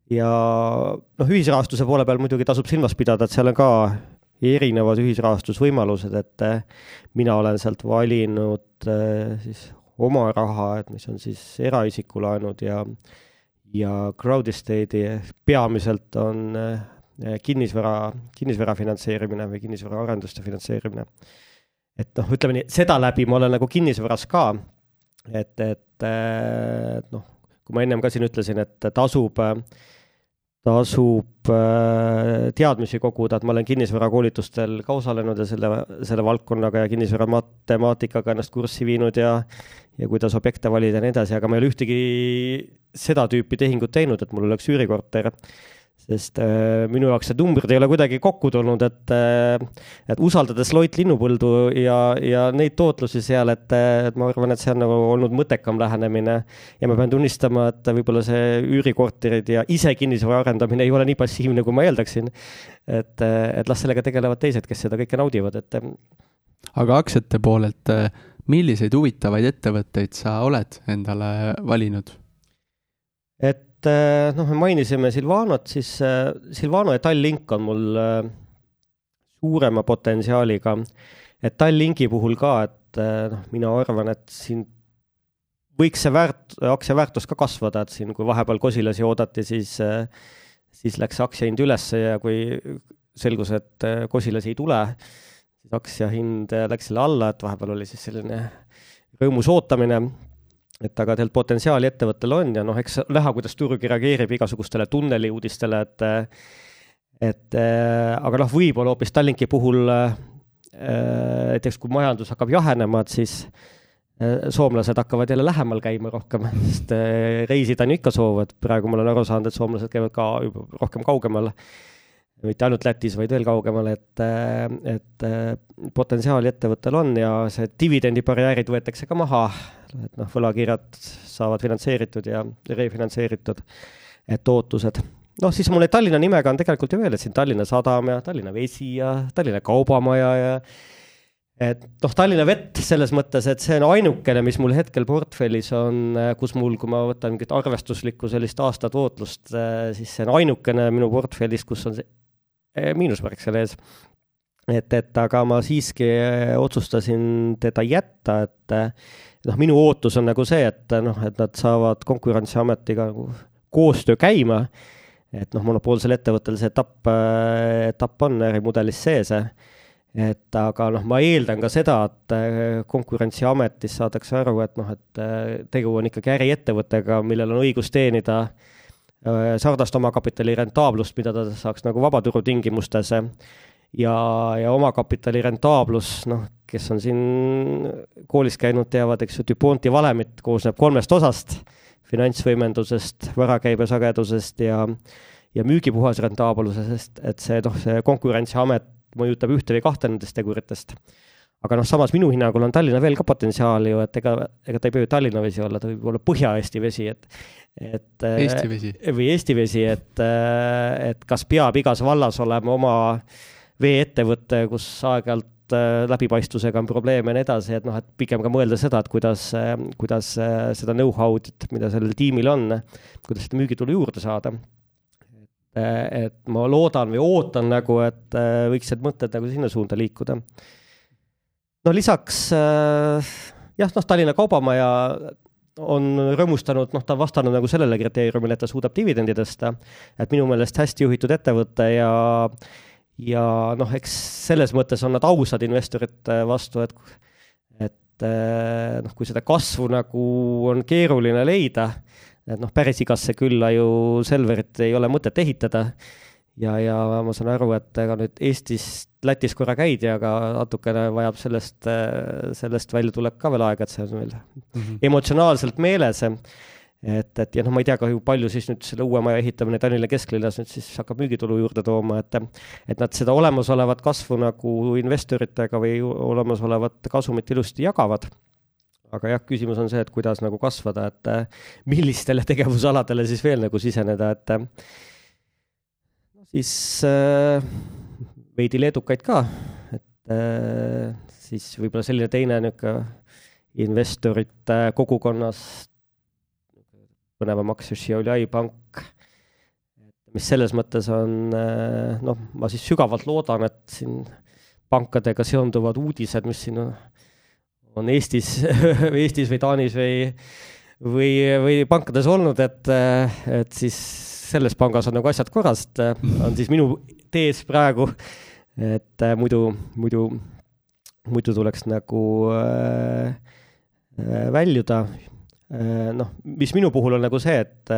ja noh, ühisrahastuse poole peal muidugi tasub silmas pidada, et seal on ka erinevad ühisrahastusvõimalused, et äh, mina olen sealt valinud äh, siis oma raha, et mis on siis eraisiku laenud ja ja crowd estate'i peamiselt on äh, kinnisvara, kinnisvara finantseerimine või kinnisvaraarenduste finantseerimine. et noh, ütleme nii, seda läbi ma olen nagu kinnisvaras ka, et, et, et noh, kui ma ennem ka siin ütlesin, et tasub tasub äh, teadmisi koguda, et ma olen kinnisvarakoolitustel ka osalenud ja selle, selle valdkonnaga ja kinnisvara matemaatikaga ennast kurssi viinud ja ja kuidas objekte valida ja nii edasi, aga ma ei ole ühtegi seda tüüpi tehingut teinud, et mul oleks üürikorter sest äh, minu jaoks need numbrid ei ole kuidagi kokku tulnud, et äh, et usaldades Loit linnupõldu ja, ja neid tootlusi seal, et, et ma arvan, et see on nagu olnud mõttekam lähenemine. ja ma pean tunnistama, et võib-olla see üürikorterid ja ise kinnisvara arendamine ei ole nii passiivne, kui ma eeldaksin. et, et las sellega tegelevad teised, kes seda kõike naudivad, et. aga aktsiate poolelt, milliseid huvitavaid ettevõtteid sa oled endale valinud? et eh, noh, me mainisime Silvanot, siis eh, Silvano ja Tallink on mul eh, suurema potentsiaaliga. et Tallinki puhul ka, et noh, mina arvan, et siin võiks see väärt, aktsia väärtus ka kasvada, et siin, kui vahepeal Kosilasi oodati, siis, siis läks aktsia hind ülesse ja kui selgus, et Kosilasi ei tule, siis aktsia hind läks selle alla, et vahepeal oli siis selline rõõmus ootamine et aga tegelikult potentsiaali ettevõttel on ja noh, eks näha, kuidas turg reageerib igasugustele tunneliuudistele, et et aga noh, võib-olla hoopis Tallinki puhul näiteks kui majandus hakkab jahenema, et siis soomlased hakkavad jälle lähemal käima rohkem, sest reisida on ju ikka soov, et praegu ma olen aru saanud, et soomlased käivad ka juba rohkem kaugemal mitte ainult Lätis, vaid veel kaugemal, et, et potentsiaali ettevõttel on ja see dividendibarjäärid võetakse ka maha, et noh, võlakirjad saavad finantseeritud ja refinantseeritud, et ootused. noh, siis mul neid Tallinna nimega on tegelikult ju veel, et siin Tallinna Sadam ja Tallinna Vesi ja Tallinna Kaubamaja ja et noh, Tallinna Vett selles mõttes, et see on ainukene, mis mul hetkel portfellis on, kus mul, kui ma võtan mingit arvestuslikku sellist aastatootlust, siis see on ainukene minu portfellis, kus on see miinusmärk selle ees. et, et aga ma siiski eh, otsustasin teda jätta, et eh, noh, minu ootus on nagu see, et noh, et nad saavad Konkurentsiametiga nagu koostöö käima, et noh, monopoolsel ettevõttel see etapp, etapp on ärimudelis sees et aga noh, ma eeldan ka seda, et Konkurentsiametis saadakse aru, et noh, et tegu on ikkagi äriettevõttega, millel on õigus teenida Äh, sarnast omakapitali rentaablust, mida ta saaks nagu vabaturu tingimustes. ja, ja omakapitali rentaablus, noh, kes on siin koolis käinud, teavad, eks ju, Duponti valemit koosneb kolmest osast, finantsvõimendusest, varakäibe sagedusest ja, ja müügi puhas rentaablusest, et see noh, see Konkurentsiamet mõjutab ühte või kahte nendest teguritest aga noh, samas minu hinnangul on Tallinna veel ka potentsiaali ju, et ega, ega ta ei pea ju Tallinna vesi olla, ta võib olla Põhja-Eesti vesi, et et Eesti vesi. või Eesti vesi, et, et kas peab igas vallas olema oma veeettevõte, kus aeg-ajalt äh, läbipaistvusega on probleeme ja nii edasi, et noh, et pigem ka mõelda seda, et kuidas, kuidas seda know-how'd, mida sellel tiimil on, kuidas seda müügitulu juurde saada. et ma loodan või ootan nagu, et äh, võiks need mõtted nagu sinna suunda liikuda. no lisaks äh, jah, noh, Tallinna Kaubamaja on rõõmustanud, noh, ta on vastanud nagu sellele kriteeriumile, et ta suudab dividendi tõsta. et minu meelest hästi juhitud ettevõte ja, ja noh, eks selles mõttes on nad ausad investorite vastu, et, et eh, noh, kui seda kasvu nagu on keeruline leida, et noh, päris igasse külla ju Selverit ei ole mõtet ehitada ja, ja ma saan aru, et ega nüüd Eestist, Lätis korra käidi, aga natukene vajab sellest, sellest väljatulek ka veel aega, et see on veel mm -hmm. emotsionaalselt meeles. et, et ja noh, ma ei tea ka, kui palju siis nüüd selle uue maja ehitamine Tallinna kesklinnas nüüd siis hakkab müügitulu juurde tooma, et et nad seda olemasolevat kasvu nagu investoritega või olemasolevat kasumit ilusti jagavad aga jah, küsimus on see, et kuidas nagu kasvada, et millistele tegevusaladele siis veel nagu siseneda, et siis äh, veidi leedukaid ka, et äh, siis võib-olla selline teine niisugune investorite kogukonnas põnevam aktsius siia oli iPank, mis selles mõttes on äh, noh, ma siis sügavalt loodan, et siin pankadega seonduvad uudised, mis siin on, on Eestis Eestis või Taanis või või, või pankades olnud, et, et siis selles pangas on nagu asjad korras, et äh, on siis minu tees praegu, et äh, muidu, muidu, muidu tuleks nagu äh, väljuda. noh, mis minu puhul on nagu see, et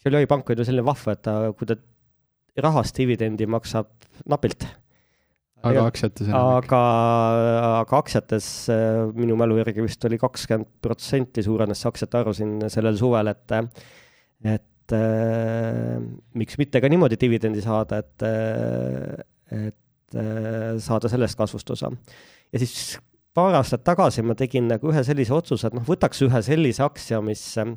Šiaulioi pank on ju selline vahva, et ta, kui ta rahast dividendi maksab napilt aga aktsiates enam? aga, aga aktsiates minu mälu järgi vist oli kakskümmend protsenti suurenes see aktsiate arv siin sellel suvel, et, et äh, miks mitte ka niimoodi dividendi saada, et, et saada sellest kasvust osa. ja siis paar aastat tagasi ma tegin nagu ühe sellise otsuse, et noh, võtaks ühe sellise aktsia, mis äh,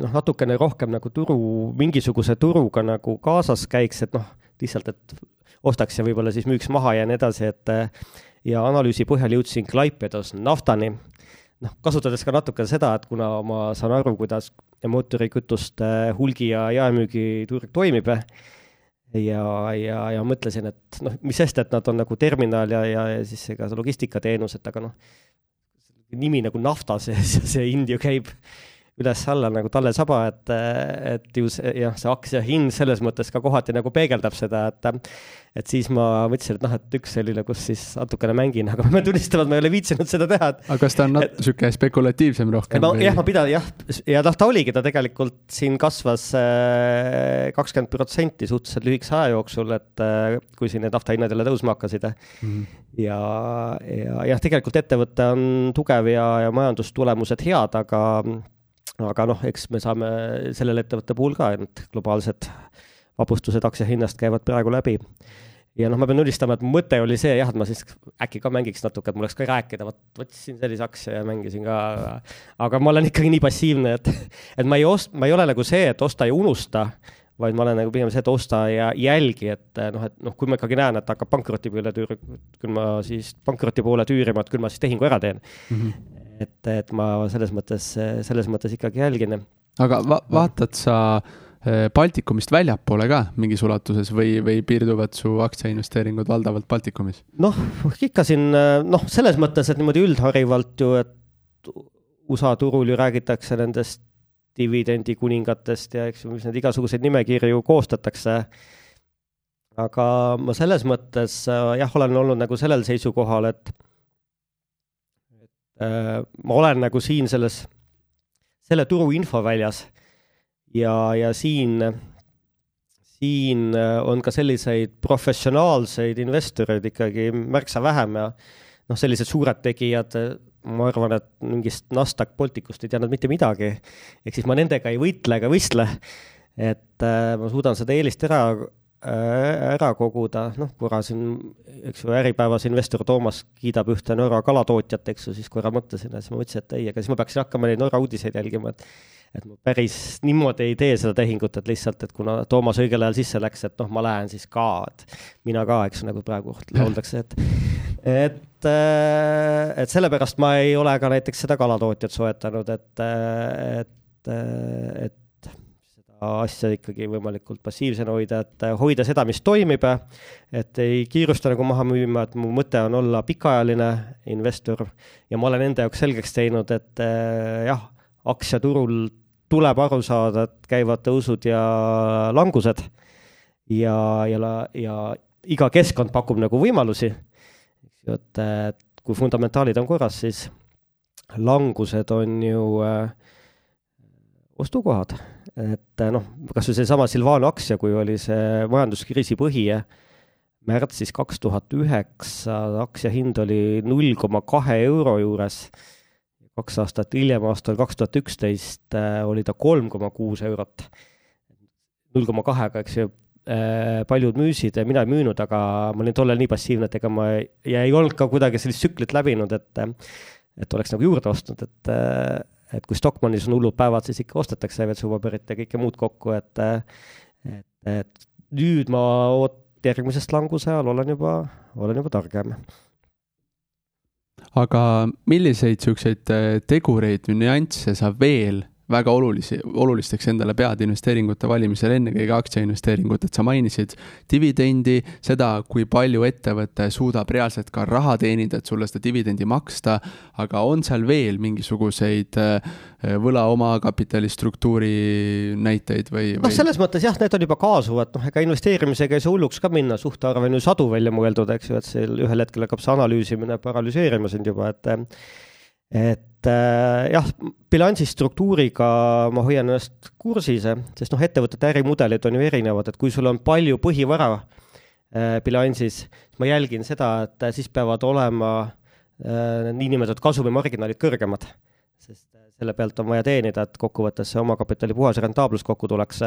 noh, natukene rohkem nagu turu, mingisuguse turuga nagu kaasas käiks, et noh, lihtsalt, et ostaks ja võib-olla siis müüks maha ja nii edasi, et ja analüüsi põhjal jõudsin Klaipedos naftani, noh, kasutades ka natuke seda, et kuna ma saan aru, kuidas mootorikütuste hulgi- ja jaemüügiturg toimib, ja, ja, ja mõtlesin, et noh, mis sest, et nad on nagu terminal ja, ja, ja siis ega see logistikateenus, et aga noh, nimi nagu nafta, see, see hind ju käib üles-alla nagu talle saba, et, et ju see jah, see aktsia hind selles mõttes ka kohati nagu peegeldab seda, et et siis ma mõtlesin, et noh, et üks selline, kus siis natukene mängin, aga ma pean tunnistama, et ma ei ole viitsinud seda teha, aga kas ta on niisugune spekulatiivsem rohkem? no või? jah, ma pidan jah, ja noh, ta oligi, ta tegelikult siin kasvas äh, kakskümmend protsenti suhteliselt lühikese aja jooksul, et äh, kui siin need naftahinnad jälle tõusma hakkasid mm. -hmm. ja, ja jah, tegelikult ettevõte on tugev ja, ja majandustulemused head, aga aga noh, eks me saame sellele ettevõtte puhul ka, et globaalsed vapustused aktsiahinnast käivad praegu läbi. ja noh, ma pean tunnistama, et mõte oli see jah, et ma siis äkki ka mängiks natuke, et mul oleks ka rääkida, vot võtsin sellise aktsia ja mängisin ka. aga ma olen ikkagi nii passiivne, et, et ma ei ost-, ma ei ole nagu see, et osta ja unusta, vaid ma olen nagu pigem see, et osta ja jälgi, et noh, et noh, kui ma ikkagi näen, et hakkab pankroti peale tüür-, küll ma siis pankroti poole tüürima, et küll ma siis tehingu ära teen mm. -hmm et, et ma selles mõttes, selles mõttes ikkagi jälgin. aga va vaatad sa eh, Baltikumist väljapoole ka mingis ulatuses või, või piirduvad su aktsiainvesteeringud valdavalt Baltikumis? noh, ikka siin noh, selles mõttes, et niimoodi üldharivalt ju, et USA turul ju räägitakse nendest dividendikuningatest ja eks ju, mis need igasuguseid nimekirju koostatakse. aga ma selles mõttes jah, olen olnud nagu sellel seisukohal, et ma olen nagu siin selles, selle turu infoväljas ja, ja siin, siin äh, on ka selliseid professionaalseid investoreid ikkagi märksa vähem ja noh, sellised suured tegijad, ma arvan, et mingist Nasdaq Balticust ei tea nad mitte midagi. ehk siis ma nendega ei võitle ega võistle. et äh, ma suudan seda eelist ära Äh, ära koguda, noh, korra siin, eks ju, Äripäevas investor Toomas kiidab ühte Norra kalatootjat, eks ju, siis korra mõtlesin ja siis ma mõtlesin, et ei, aga siis ma peaksin hakkama neid Norra uudiseid jälgima, et et ma päris niimoodi ei tee seda tehingut, et lihtsalt, et kuna Toomas õigel ajal sisse läks, et noh, ma lähen siis ka, et mina ka, eks nagu praegu lauldakse, et et, äh, et sellepärast ma ei ole ka näiteks seda kalatootjat soetanud, et, et, et asja ikkagi võimalikult passiivsena hoida, et äh, hoida seda, mis toimib, et ei kiirusta nagu maha müüma, et mu mõte on olla pikaajaline investor. Ja ma olen enda jaoks selgeks teinud, et äh, jah, aktsiaturul tuleb aru saada, et käivad tõusud ja langused. Ja, ja, ja iga keskkond pakub nagu võimalusi, eks ju, et kui fundamentaalid on korras, siis langused on ju äh, ostukohad et äh, noh, kas või seesama Silvano aktsia, kui oli see majanduskriisi põhi, märtsis kaks tuhat üheksa aktsia hind oli null koma kahe euro juures, kaks aastat hiljem, aastal kaks tuhat üksteist äh, oli ta kolm koma kuus eurot. null koma kahega, eks ju, äh, paljud müüsid, mina ei müünud, aga ma olin tollal nii passiivne, et ega ma ja ei olnud ka kuidagi sellist tsüklit läbinud, et et oleks nagu juurde ostnud, et et kui Stockmannis on hullud päevad, siis ikka ostetakse vetsupaberit ja kõike muud kokku, et et, et nüüd ma oot-, järgmisest languse ajal olen juba, olen juba targem. aga milliseid niisuguseid äh, tegureid või nüansse sa veel väga olulisi, olulisteks endale pead investeeringute valimisel, ennekõike aktsiainvesteeringut, et sa mainisid dividendi, seda, kui palju ettevõte suudab reaalselt ka raha teenida, et sulle seda dividendi maksta, aga on seal veel mingisuguseid äh, võla omakapitali struktuuri näiteid või, või...? noh, selles mõttes jah, need on juba kaasuvad, noh, ega investeerimisega ei saa hulluks ka minna, suhtarv on ju sadu välja mõeldud, eks ju, et seal ühel hetkel hakkab see analüüsimine paralüseerima sind juba, et et äh, jah, bilansi struktuuriga ma hoian ennast kursis, sest noh, ettevõtete ärimudelid on ju erinevad, et kui sul on palju põhivara äh, bilansis, ma jälgin seda, et äh, siis peavad olema äh, niinimetatud kasumimarginaalid kõrgemad. sest äh, selle pealt on vaja teenida, et kokkuvõttes see omakapitali puhas rentaablus kokku tuleks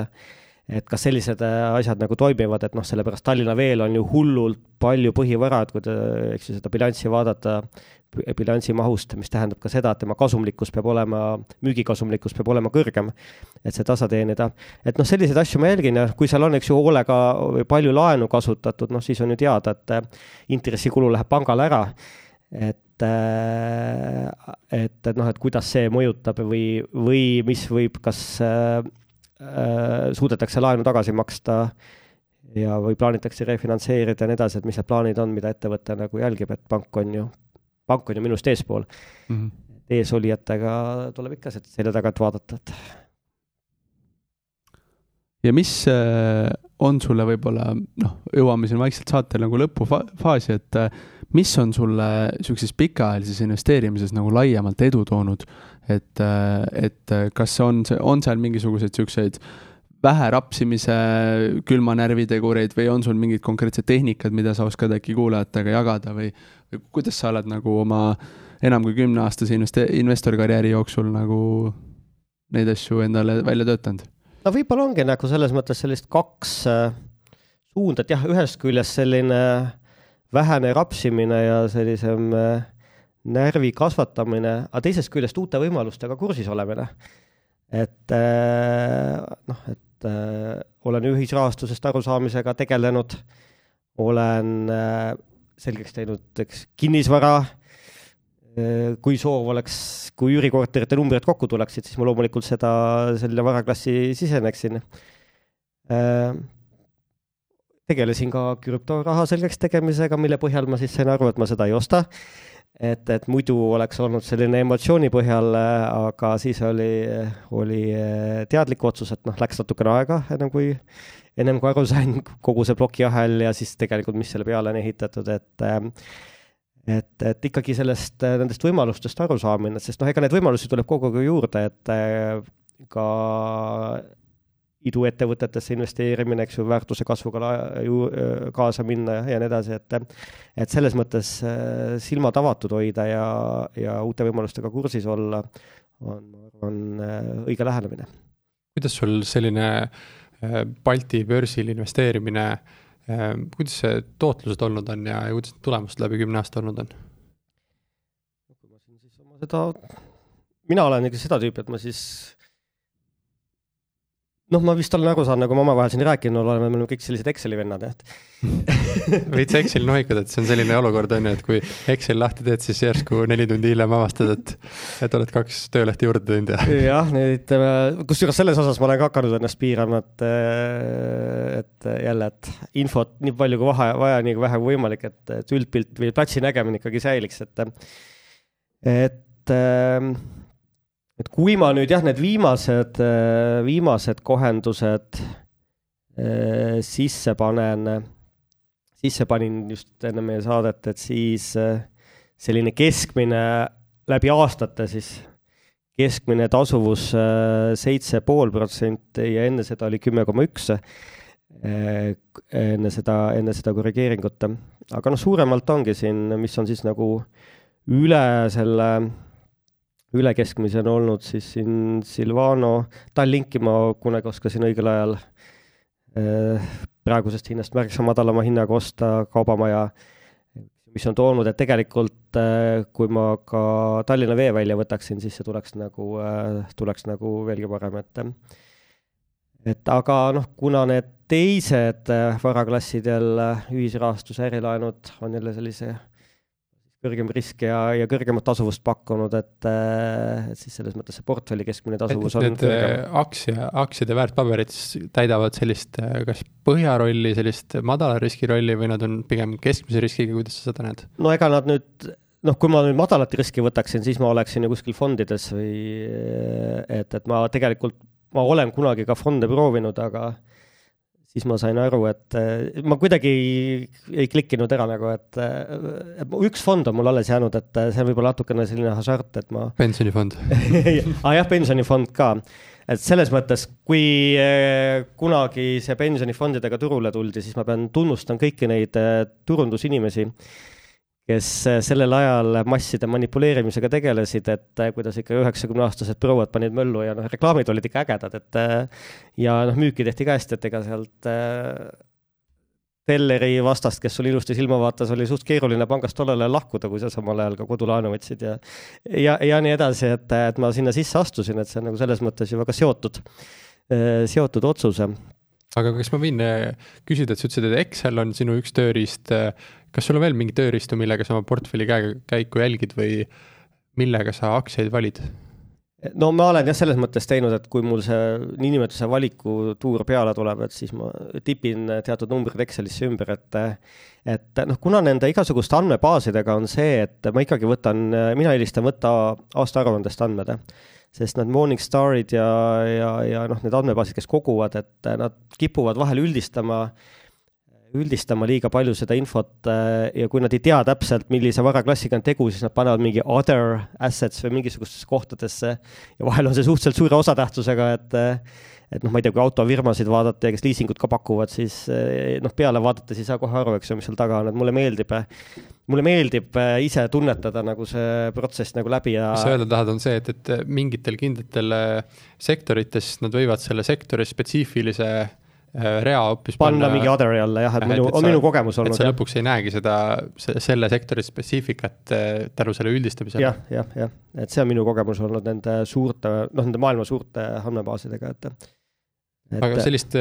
et kas sellised äh, asjad nagu toimivad, et noh, sellepärast Tallinna Veel on ju hullult palju põhivara, et kui te, eks ju, seda bilanssi vaadata, bilansi mahust, mis tähendab ka seda, et tema kasumlikkus peab olema, müügikasumlikkus peab olema kõrgem, et see tasa teenida. et noh, selliseid asju ma jälgin ja kui seal on, eks ju, hoolega või palju laenu kasutatud, noh siis on ju teada, et äh, intressikulu läheb pangale ära, et äh, et, et noh, et kuidas see mõjutab või, või mis võib, kas suudetakse laenu tagasi maksta ja, või plaanitakse refinantseerida ja nii edasi, et mis need plaanid on, mida ettevõte nagu jälgib, et pank on ju, pank on ju minust eespool mm. -hmm. eesolijatega tuleb ikka selja tagant vaadata, et. ja mis äh, on sulle võib-olla, noh, jõuame siin vaikselt saate nagu lõpufaasi, et äh, mis on sulle niisuguses pikaajalises investeerimises nagu laiemalt edu toonud, et, et kas on on seal mingisuguseid niisuguseid vähe rapsimise külma närvitegureid või on sul mingid konkreetsed tehnikad, mida sa oskad äkki kuulajatega jagada või, või kuidas sa oled nagu oma enam kui kümneaastase investe-, investorikarjääri jooksul nagu neid asju endale välja töötanud? no võib-olla ongi nagu selles mõttes sellist kaks äh, suunda, et jah, ühest küljest selline vähene rapsimine ja sellisem äh, närvi kasvatamine, aga teisest küljest uute võimalustega kursis olemine. et äh, noh, et äh, olen ühisrahastusest arusaamisega tegelenud, olen äh, selgeks teinud, eks, kinnisvara, kui soov oleks, kui üürikorterite numbrid kokku tuleksid, siis ma loomulikult seda, selle varaklassi siseneksin. Tegelesin ka krüptoraha selgeks tegemisega, mille põhjal ma siis sain aru, et ma seda ei osta. Et, et muidu oleks olnud selline emotsiooni põhjal, aga siis oli, oli eh, teadlik otsus, et noh, läks natukene aega, ennem kui, ennem kui aru sain, kogu see plokiahel ja siis tegelikult, mis selle peale on ehitatud, et eh, et, et ikkagi sellest, nendest võimalustest arusaamine, sest noh, ega neid võimalusi tuleb kogu aeg juurde, et eh, ka iduettevõtetesse investeerimine, eks ju, väärtuse kasvuga ju kaasa minna ja nii edasi, et et selles mõttes äh, silmad avatud hoida ja, ja uute võimalustega kursis olla on, ma arvan, äh, õige lähenemine. kuidas sul selline äh, Balti börsil investeerimine, kuidas see tootlused olnud on ja, ja kuidas tulemused läbi kümne aasta olnud on? kui ma siin siis oma seda, mina olen ikka seda tüüpi, et ma siis noh, ma vist olen aru saanud, nagu me omavahel siin rääkinud oleme, me oleme kõik sellised Exceli vennad, jah, veits Exceli nohikad, et see on selline olukord, on ju, et kui Excel lahti teed, siis järsku neli tundi hiljem avastad, et, et oled kaks töölehte juurde teinud ja. jah, nüüd kusjuures selles osas ma olen ka hakanud ennast piirama, et, et jälle, et infot nii palju kui vaja, vaja, nii vähe kui võimalik, et, et üldpilt või platsi nägemine ikkagi säiliks, et, et et kui ma nüüd jah, need viimased, äh, viimased kohendused äh, sisse panen, sisse panin just enne meie saadet, et siis äh, selline keskmine läbi aastate siis, keskmine tasuvus seitse pool protsenti ja enne seda oli kümme koma üks, enne seda, enne seda korrigeeringut. aga noh, suuremalt ongi siin, mis on siis nagu üle selle üle keskmise on olnud siis siin Silvano, Tallinki ma kunagi oskasin õigel ajal eh, praegusest hinnast märksa madalama hinnaga osta kaubamaja, mis on toonud, et tegelikult eh, kui ma ka Tallinna Vee välja võtaksin, siis see tuleks nagu, eh, tuleks nagu veelgi parem, et et aga noh, kuna need teised varaklassidel ühisrahastuse ärilaenud on jälle sellise kõrgem risk ja, ja kõrgemat tasuvust pakkunud, et, et siis selles mõttes see portfelli keskmine tasuvus et on need kõrgem. aktsia, aktsiade väärtpaberid siis täidavad sellist kas põhjarolli, sellist madala riski rolli või nad on pigem keskmise riskiga, kuidas sa seda näed? no ega nad nüüd noh, kui ma nüüd madalat riski võtaksin, siis ma oleksin ju kuskil fondides või et, et ma tegelikult, ma olen kunagi ka fonde proovinud, aga siis ma sain aru, et ma kuidagi ei, ei klikkinud ära nagu, et, et üks fond on mul alles jäänud, et see on võib-olla natukene selline hasart, et ma. pensionifond ah, jah, pensionifond ka. et selles mõttes, kui kunagi see pensionifondidega turule tuldi, siis ma pean tunnustama kõiki neid turundusinimesi kes äh, sellel ajal masside manipuleerimisega tegelesid, et äh, kuidas ikka üheksakümneaastased prouad panid möllu ja noh, reklaamid olid ikka ägedad, et äh, ja noh, müüki tehti ka hästi, et ega sealt telleri vastast, kes sul ilusti silma vaatas, oli suht keeruline pangast tollel ajal lahkuda, kui sa samal ajal ka kodulaenu võtsid ja ja, ja nii edasi, et, et ma sinna sisse astusin, et see on nagu selles mõttes ju väga seotud, seotud otsus aga kas ma võin küsida, et sa ütlesid, et Excel on sinu üks tööriist, kas sul on veel mingi tööriistu, millega sa oma portfelli käekäiku jälgid või millega sa aktsiaid valid? no ma olen jah, selles mõttes teinud, et kui mul see niinimetatud see valikutuur peale tuleb, et siis ma tipin teatud numbrid Excelisse ümber, et et noh, kuna nende igasuguste andmebaasidega on see, et ma ikkagi võtan, mina eelistan võtta aastaaruandest andmed, sest need Morningstarid ja, ja, ja noh, need andmebaasid, kes koguvad, et nad kipuvad vahel üldistama äh, üldistama liiga palju seda infot äh, ja kui nad ei tea täpselt, millise varaklassiga on tegu, siis nad panevad mingi other assets või mingisugustesse kohtadesse ja vahel on see suhteliselt suure osatähtsusega, et et noh, ma ei tea, kui autofirmasid vaadata ja kes liisingut ka pakuvad, siis äh, noh, peale vaadates ei saa kohe aru, eks ju, mis seal taga on, et mulle meeldib, mulle meeldib äh, ise tunnetada nagu see protsess nagu läbi ja mis sa öelda tahad, on see, et, et mingitel kindlatel sektorites nad võivad selle sektori spetsiifilise Äh, rea hoopis panna, mingi other'i alla jah, et minu, on minu kogemus olnud. et sa lõpuks ei näegi seda, selle sektori spetsiifikat äh, tänu selle üldistamisele. jah, jah, jah, et see on minu kogemus olnud nende suurte, noh, nende maailma suurte andmebaasidega, et, et. aga sellist,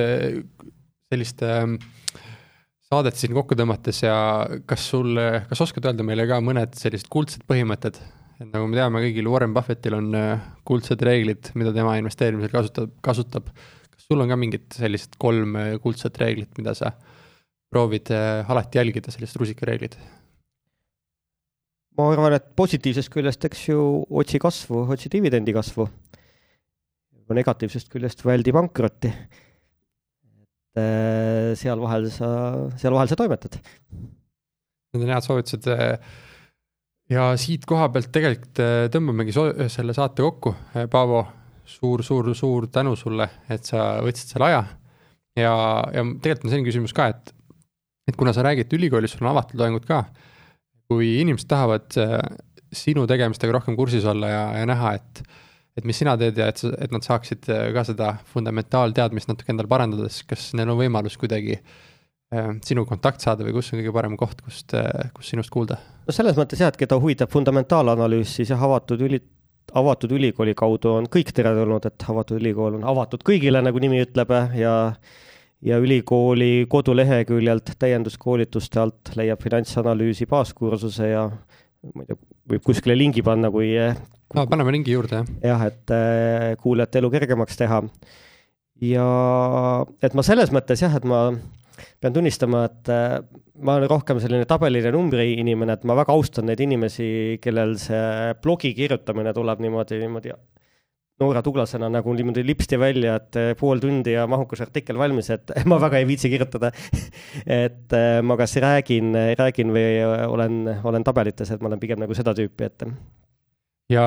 sellist ähm, saadet siin kokku tõmmates ja kas sul, kas oskad öelda meile ka mõned sellised kuldsed põhimõtted? et nagu me teame, kõigil Warren Buffettil on äh, kuldsed reeglid, mida tema investeerimisel kasutab, kasutab sul on ka mingid sellised kolm äh, kuldset reeglit, mida sa proovid äh, alati jälgida, sellised rusikareeglid? ma arvan, et positiivsest küljest, eks ju, otsi kasvu, otsi dividendi kasvu. negatiivsest küljest väldi pankrotti. et äh, seal vahel sa, seal vahel sa toimetad. Need on head soovitused. ja siit koha pealt tegelikult tõmbamegi selle saate kokku, Paavo suur, suur, suur tänu sulle, et sa võtsid selle aja. ja, ja tegelikult on selline küsimus ka, et, et kuna sa räägid ülikoolis, sul on avatud loengud ka. kui inimesed tahavad äh, sinu tegemistega rohkem kursis olla ja, ja näha, et, et mis sina teed ja et, et nad saaksid äh, ka seda fundamentaalteadmist natuke endal parandada, siis kas neil on võimalus kuidagi äh, sinu kontakt saada või kus on kõige parem koht, kust, kus sinust kuulda? no selles mõttes jah, et keda huvitab fundamentaalanalüüs, siis jah, avatud üli-, avatud ülikooli kaudu on kõik teretulnud, et avatud ülikool on avatud kõigile, nagu nimi ütleb ja ja ülikooli koduleheküljelt täienduskoolituste alt leiab finantsanalüüsi baaskursuse ja ma ei tea, võib kuskile lingi panna, kui no, paneme lingi juurde, jah. jah, et äh, kuulajate elu kergemaks teha. ja et ma selles mõttes jah, et ma pean tunnistama, et äh, ma olen rohkem selline tabelile numbri inimene, et ma väga austan neid inimesi, kellel see blogi kirjutamine tuleb niimoodi, niimoodi noore tuglasena nagu niimoodi lipsti välja, et äh, pool tundi ja mahukas artikkel valmis, et ma väga ei viitsi kirjutada et äh, ma kas räägin, räägin või olen, olen tabelites, et ma olen pigem nagu seda tüüpi, et. ja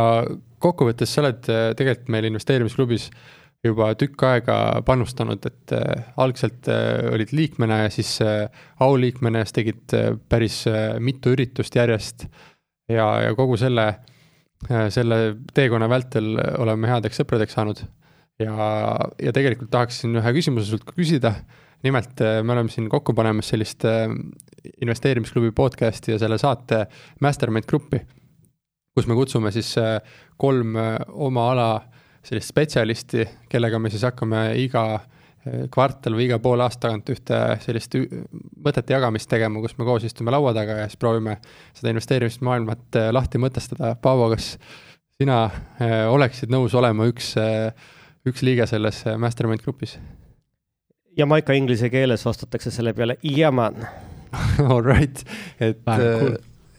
kokkuvõttes sa oled tegelikult meil investeerimisklubis juba tükk aega panustanud, et äh, algselt äh, olid liikmena ja siis äh, auliikmena, siis tegid päris mitu üritust järjest. ja, ja kogu selle selle teekonna vältel oleme headeks sõpradeks saanud. ja, ja tegelikult tahaksin ühe küsimuse sult ka küsida. nimelt me oleme siin kokku panemas sellist investeerimisklubi podcast'i ja selle saate Mastermind gruppi, kus me kutsume siis kolm oma ala sellist spetsialisti, kellega me siis hakkame iga kvartal või iga poole aasta tagant ühte sellist mõtete jagamist tegema, kus me koos istume laua taga ja siis proovime seda investeerimismaailmat lahti mõtestada. Paavo, kas sina oleksid nõus olema üks, üks liige selles mastermind grupis? Jamaica inglise keeles vastatakse selle peale yeah man All right, et cool.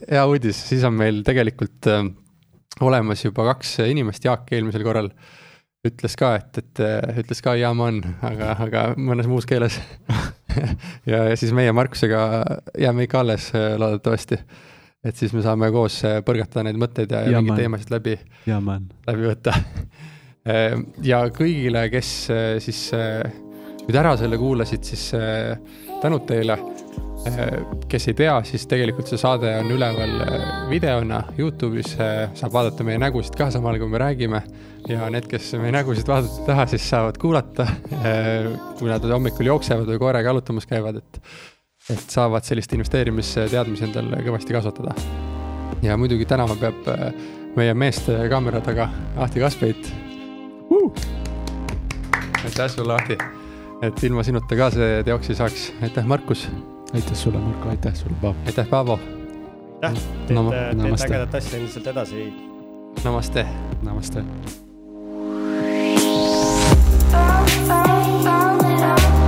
hea uudis, siis on meil tegelikult äh, olemas juba kaks inimest, Jaak eelmisel korral ütles ka, et, et ütles ka jaa, ma on, aga, aga mõnes muus keeles. Ja, ja siis meie Markusega jääme ikka alles loodetavasti. et siis me saame koos põrgatada neid mõtteid ja, ja, ja mingeid teemasid läbi, läbi võtta. Ja kõigile, kes siis nüüd ära selle kuulasid, siis tänud teile kes ei tea, siis tegelikult see saade on üleval äh, videona Youtube'is, äh, saab vaadata meie nägusid ka samal ajal, kui me räägime. ja need, kes meie nägusid vaadata ei taha, siis saavad kuulata, kui nad hommikul jooksevad või koeraga jalutamas käivad, et, et saavad sellist investeerimisteadmisi endale kõvasti kasvatada. ja muidugi tänama peab meie meeste kaamera taga Ahti Kaspeit uh!. aitäh sulle, Ahti, et ilma sinuta ka see teoks ei saaks, aitäh, Markus aitäh sulle, Marko, aitäh sulle, Paavo. aitäh, Paavo. aitäh, teete no,, teete ägedat asja endiselt edasi. Namaste. Namaste. Oh, oh, oh,